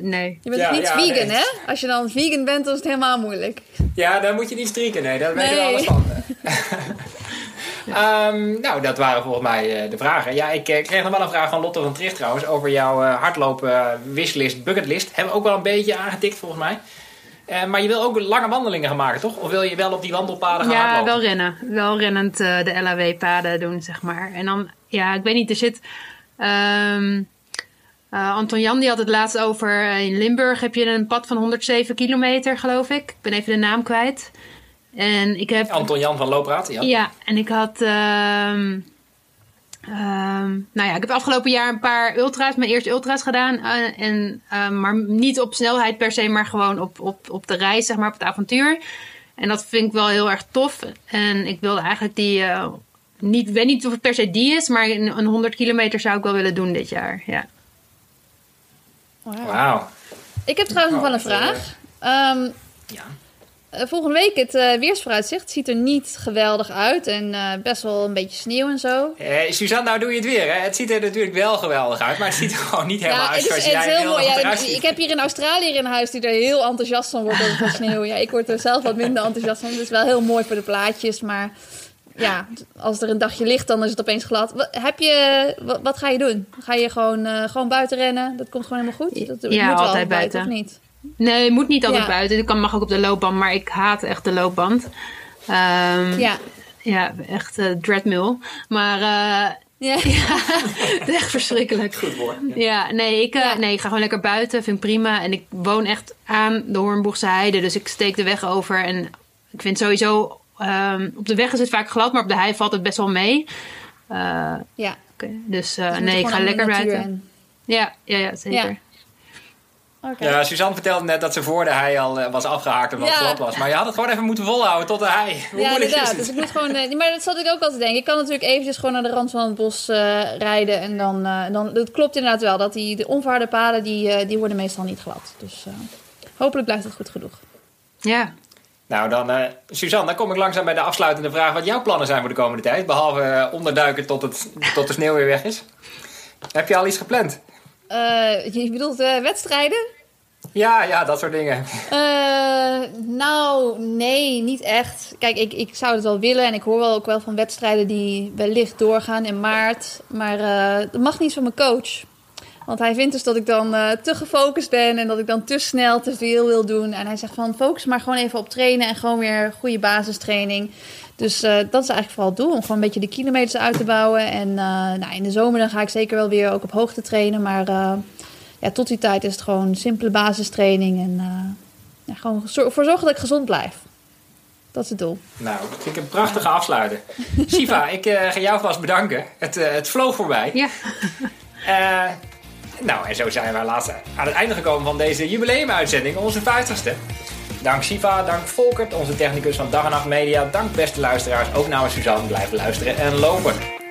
nee. Je bent Ja, niet ja, vegan, nee. hè? Als je dan vegan bent, dan is het helemaal moeilijk. Ja, daar moet je niet streaken. Nee, daar weten we Nee. alles van. [LAUGHS] [LAUGHS] Ehm, nou, dat waren volgens mij eh, de vragen. Ja, ik kreeg nog wel een vraag van Lotte van Tricht trouwens over jouw eh, hardlopen wishlist, bucketlist. Hebben we ook wel een beetje aangetikt volgens mij. Eh, maar je wil ook lange wandelingen gaan maken, toch? Of wil je wel op die wandelpaden gaan Ja, hardlopen? wel rennen. Wel rennend eh, de LAW-paden doen, zeg maar. En dan, ja, ik weet niet, er zit... ehm, eh, Anton Jan die had het laatst over... in Limburg heb je een pad van 107 kilometer, geloof ik. Ik ben even de naam kwijt. En ik heb... Anton Jan van Loopraad, ja. Ja, en ik had. ehm, ehm, nou ja, ik heb afgelopen jaar een paar ultra's, mijn eerste ultra's gedaan. eh, en, ehm, maar niet op snelheid per se, maar gewoon op, op, op de reis, zeg maar, op het avontuur. En dat vind ik wel heel erg tof. En ik wilde eigenlijk die. eh, niet, ik weet niet of het per se die is, maar een, een 100 kilometer zou ik wel willen doen dit jaar. Ja. Wauw. Ik heb trouwens nog wel een eh, vraag. Ehm, Ja. Eh, volgende week, het eh, weersvooruitzicht ziet er niet geweldig uit. En eh, best wel een beetje sneeuw en zo. Eh, Suzanne, nou doe je het weer. Hè? Het ziet er natuurlijk wel geweldig uit, maar het ziet er [LAUGHS] gewoon niet helemaal uit het is, zoals het is jij heel mooi. Ja, ik heb hier in Australië in huis die er heel enthousiast van wordt over [LAUGHS] sneeuw. Ja, ik word er zelf wat minder enthousiast van. Het is wel heel mooi voor de plaatjes, maar ja, als er een dagje ligt, dan is het opeens glad. Wat, heb je, wat, wat ga je doen? Ga je gewoon, eh, gewoon buiten rennen? Dat komt gewoon helemaal goed? Dat, het Ja, moet wel altijd buiten, buiten. of niet? Nee, het moet niet altijd Ja. buiten. Ik kan, mag ook op de loopband, maar ik haat echt de loopband. Ehm, Ja. Ja, echt eh dreadmill. Maar eh, Ja. [LAUGHS] het is echt verschrikkelijk. Goed woord. Ja, nee ik, eh, Ja. nee, ik ga gewoon lekker buiten. Vind ik prima. En ik woon echt aan de Hoornboegse Heide. Dus ik steek de weg over. En ik vind sowieso... ehm, op de weg is het vaak glad, maar op de hei valt het best wel mee. Eh, ja. oké, Dus eh, Dus nee, ik ga lekker buiten. en- Ja, ja, ja, zeker. Ja. Oké. Ja, Suzanne vertelde net dat ze voor de hei al eh, was afgehaakt het Ja. glad was. Maar je had het gewoon even moeten volhouden tot de hei. Hoe Ja, moeilijk is inderdaad. het? Dus ik moet gewoon. eh, maar dat zat ik ook al te denken. Ik kan natuurlijk eventjes gewoon naar de rand van het bos eh, rijden. En dan, eh, dan. Het klopt inderdaad wel dat die de onverharde paden. Die, eh, die worden meestal niet glad. Dus eh, hopelijk blijft het goed genoeg. Ja. Nou, dan, eh Suzanne, dan kom ik langzaam bij de afsluitende vraag wat jouw plannen zijn voor de komende tijd. Behalve eh, onderduiken tot, het, tot de sneeuw weer weg is. Heb je al iets gepland? Eh, je bedoelt eh, wedstrijden? Ja, ja, dat soort dingen. Eh, nou, nee, niet echt. Kijk, ik, ik zou het wel willen. En ik hoor wel ook wel van wedstrijden die wellicht doorgaan in maart. Maar dat mag niet van mijn coach. Want hij vindt dus dat ik dan te gefocust ben en dat ik dan te snel te veel wil doen. En hij zegt van focus maar gewoon even op trainen en gewoon weer goede basistraining. Dus eh, dat is eigenlijk vooral het doel, om gewoon een beetje de kilometers uit te bouwen. En eh, nou, in de zomer dan ga ik zeker wel weer ook op hoogte trainen. Maar eh, ja, tot die tijd is het gewoon simpele basistraining en eh, ja, gewoon ervoor zorgen dat ik gezond blijf. Dat is het doel. Nou, dat vind ik een prachtige afsluiter. [LAUGHS] Siva, ik eh, ga jou vast bedanken. Het, eh, het vloog voorbij. Ja. [LAUGHS] Eh, nou, en zo zijn we laatst aan het einde gekomen van deze jubileumuitzending, onze 50ste. Dank Siva, dank Volkert, onze technicus van Dag en Nacht Media. Dank beste luisteraars, ook namens Suzanne. Blijf luisteren en lopen.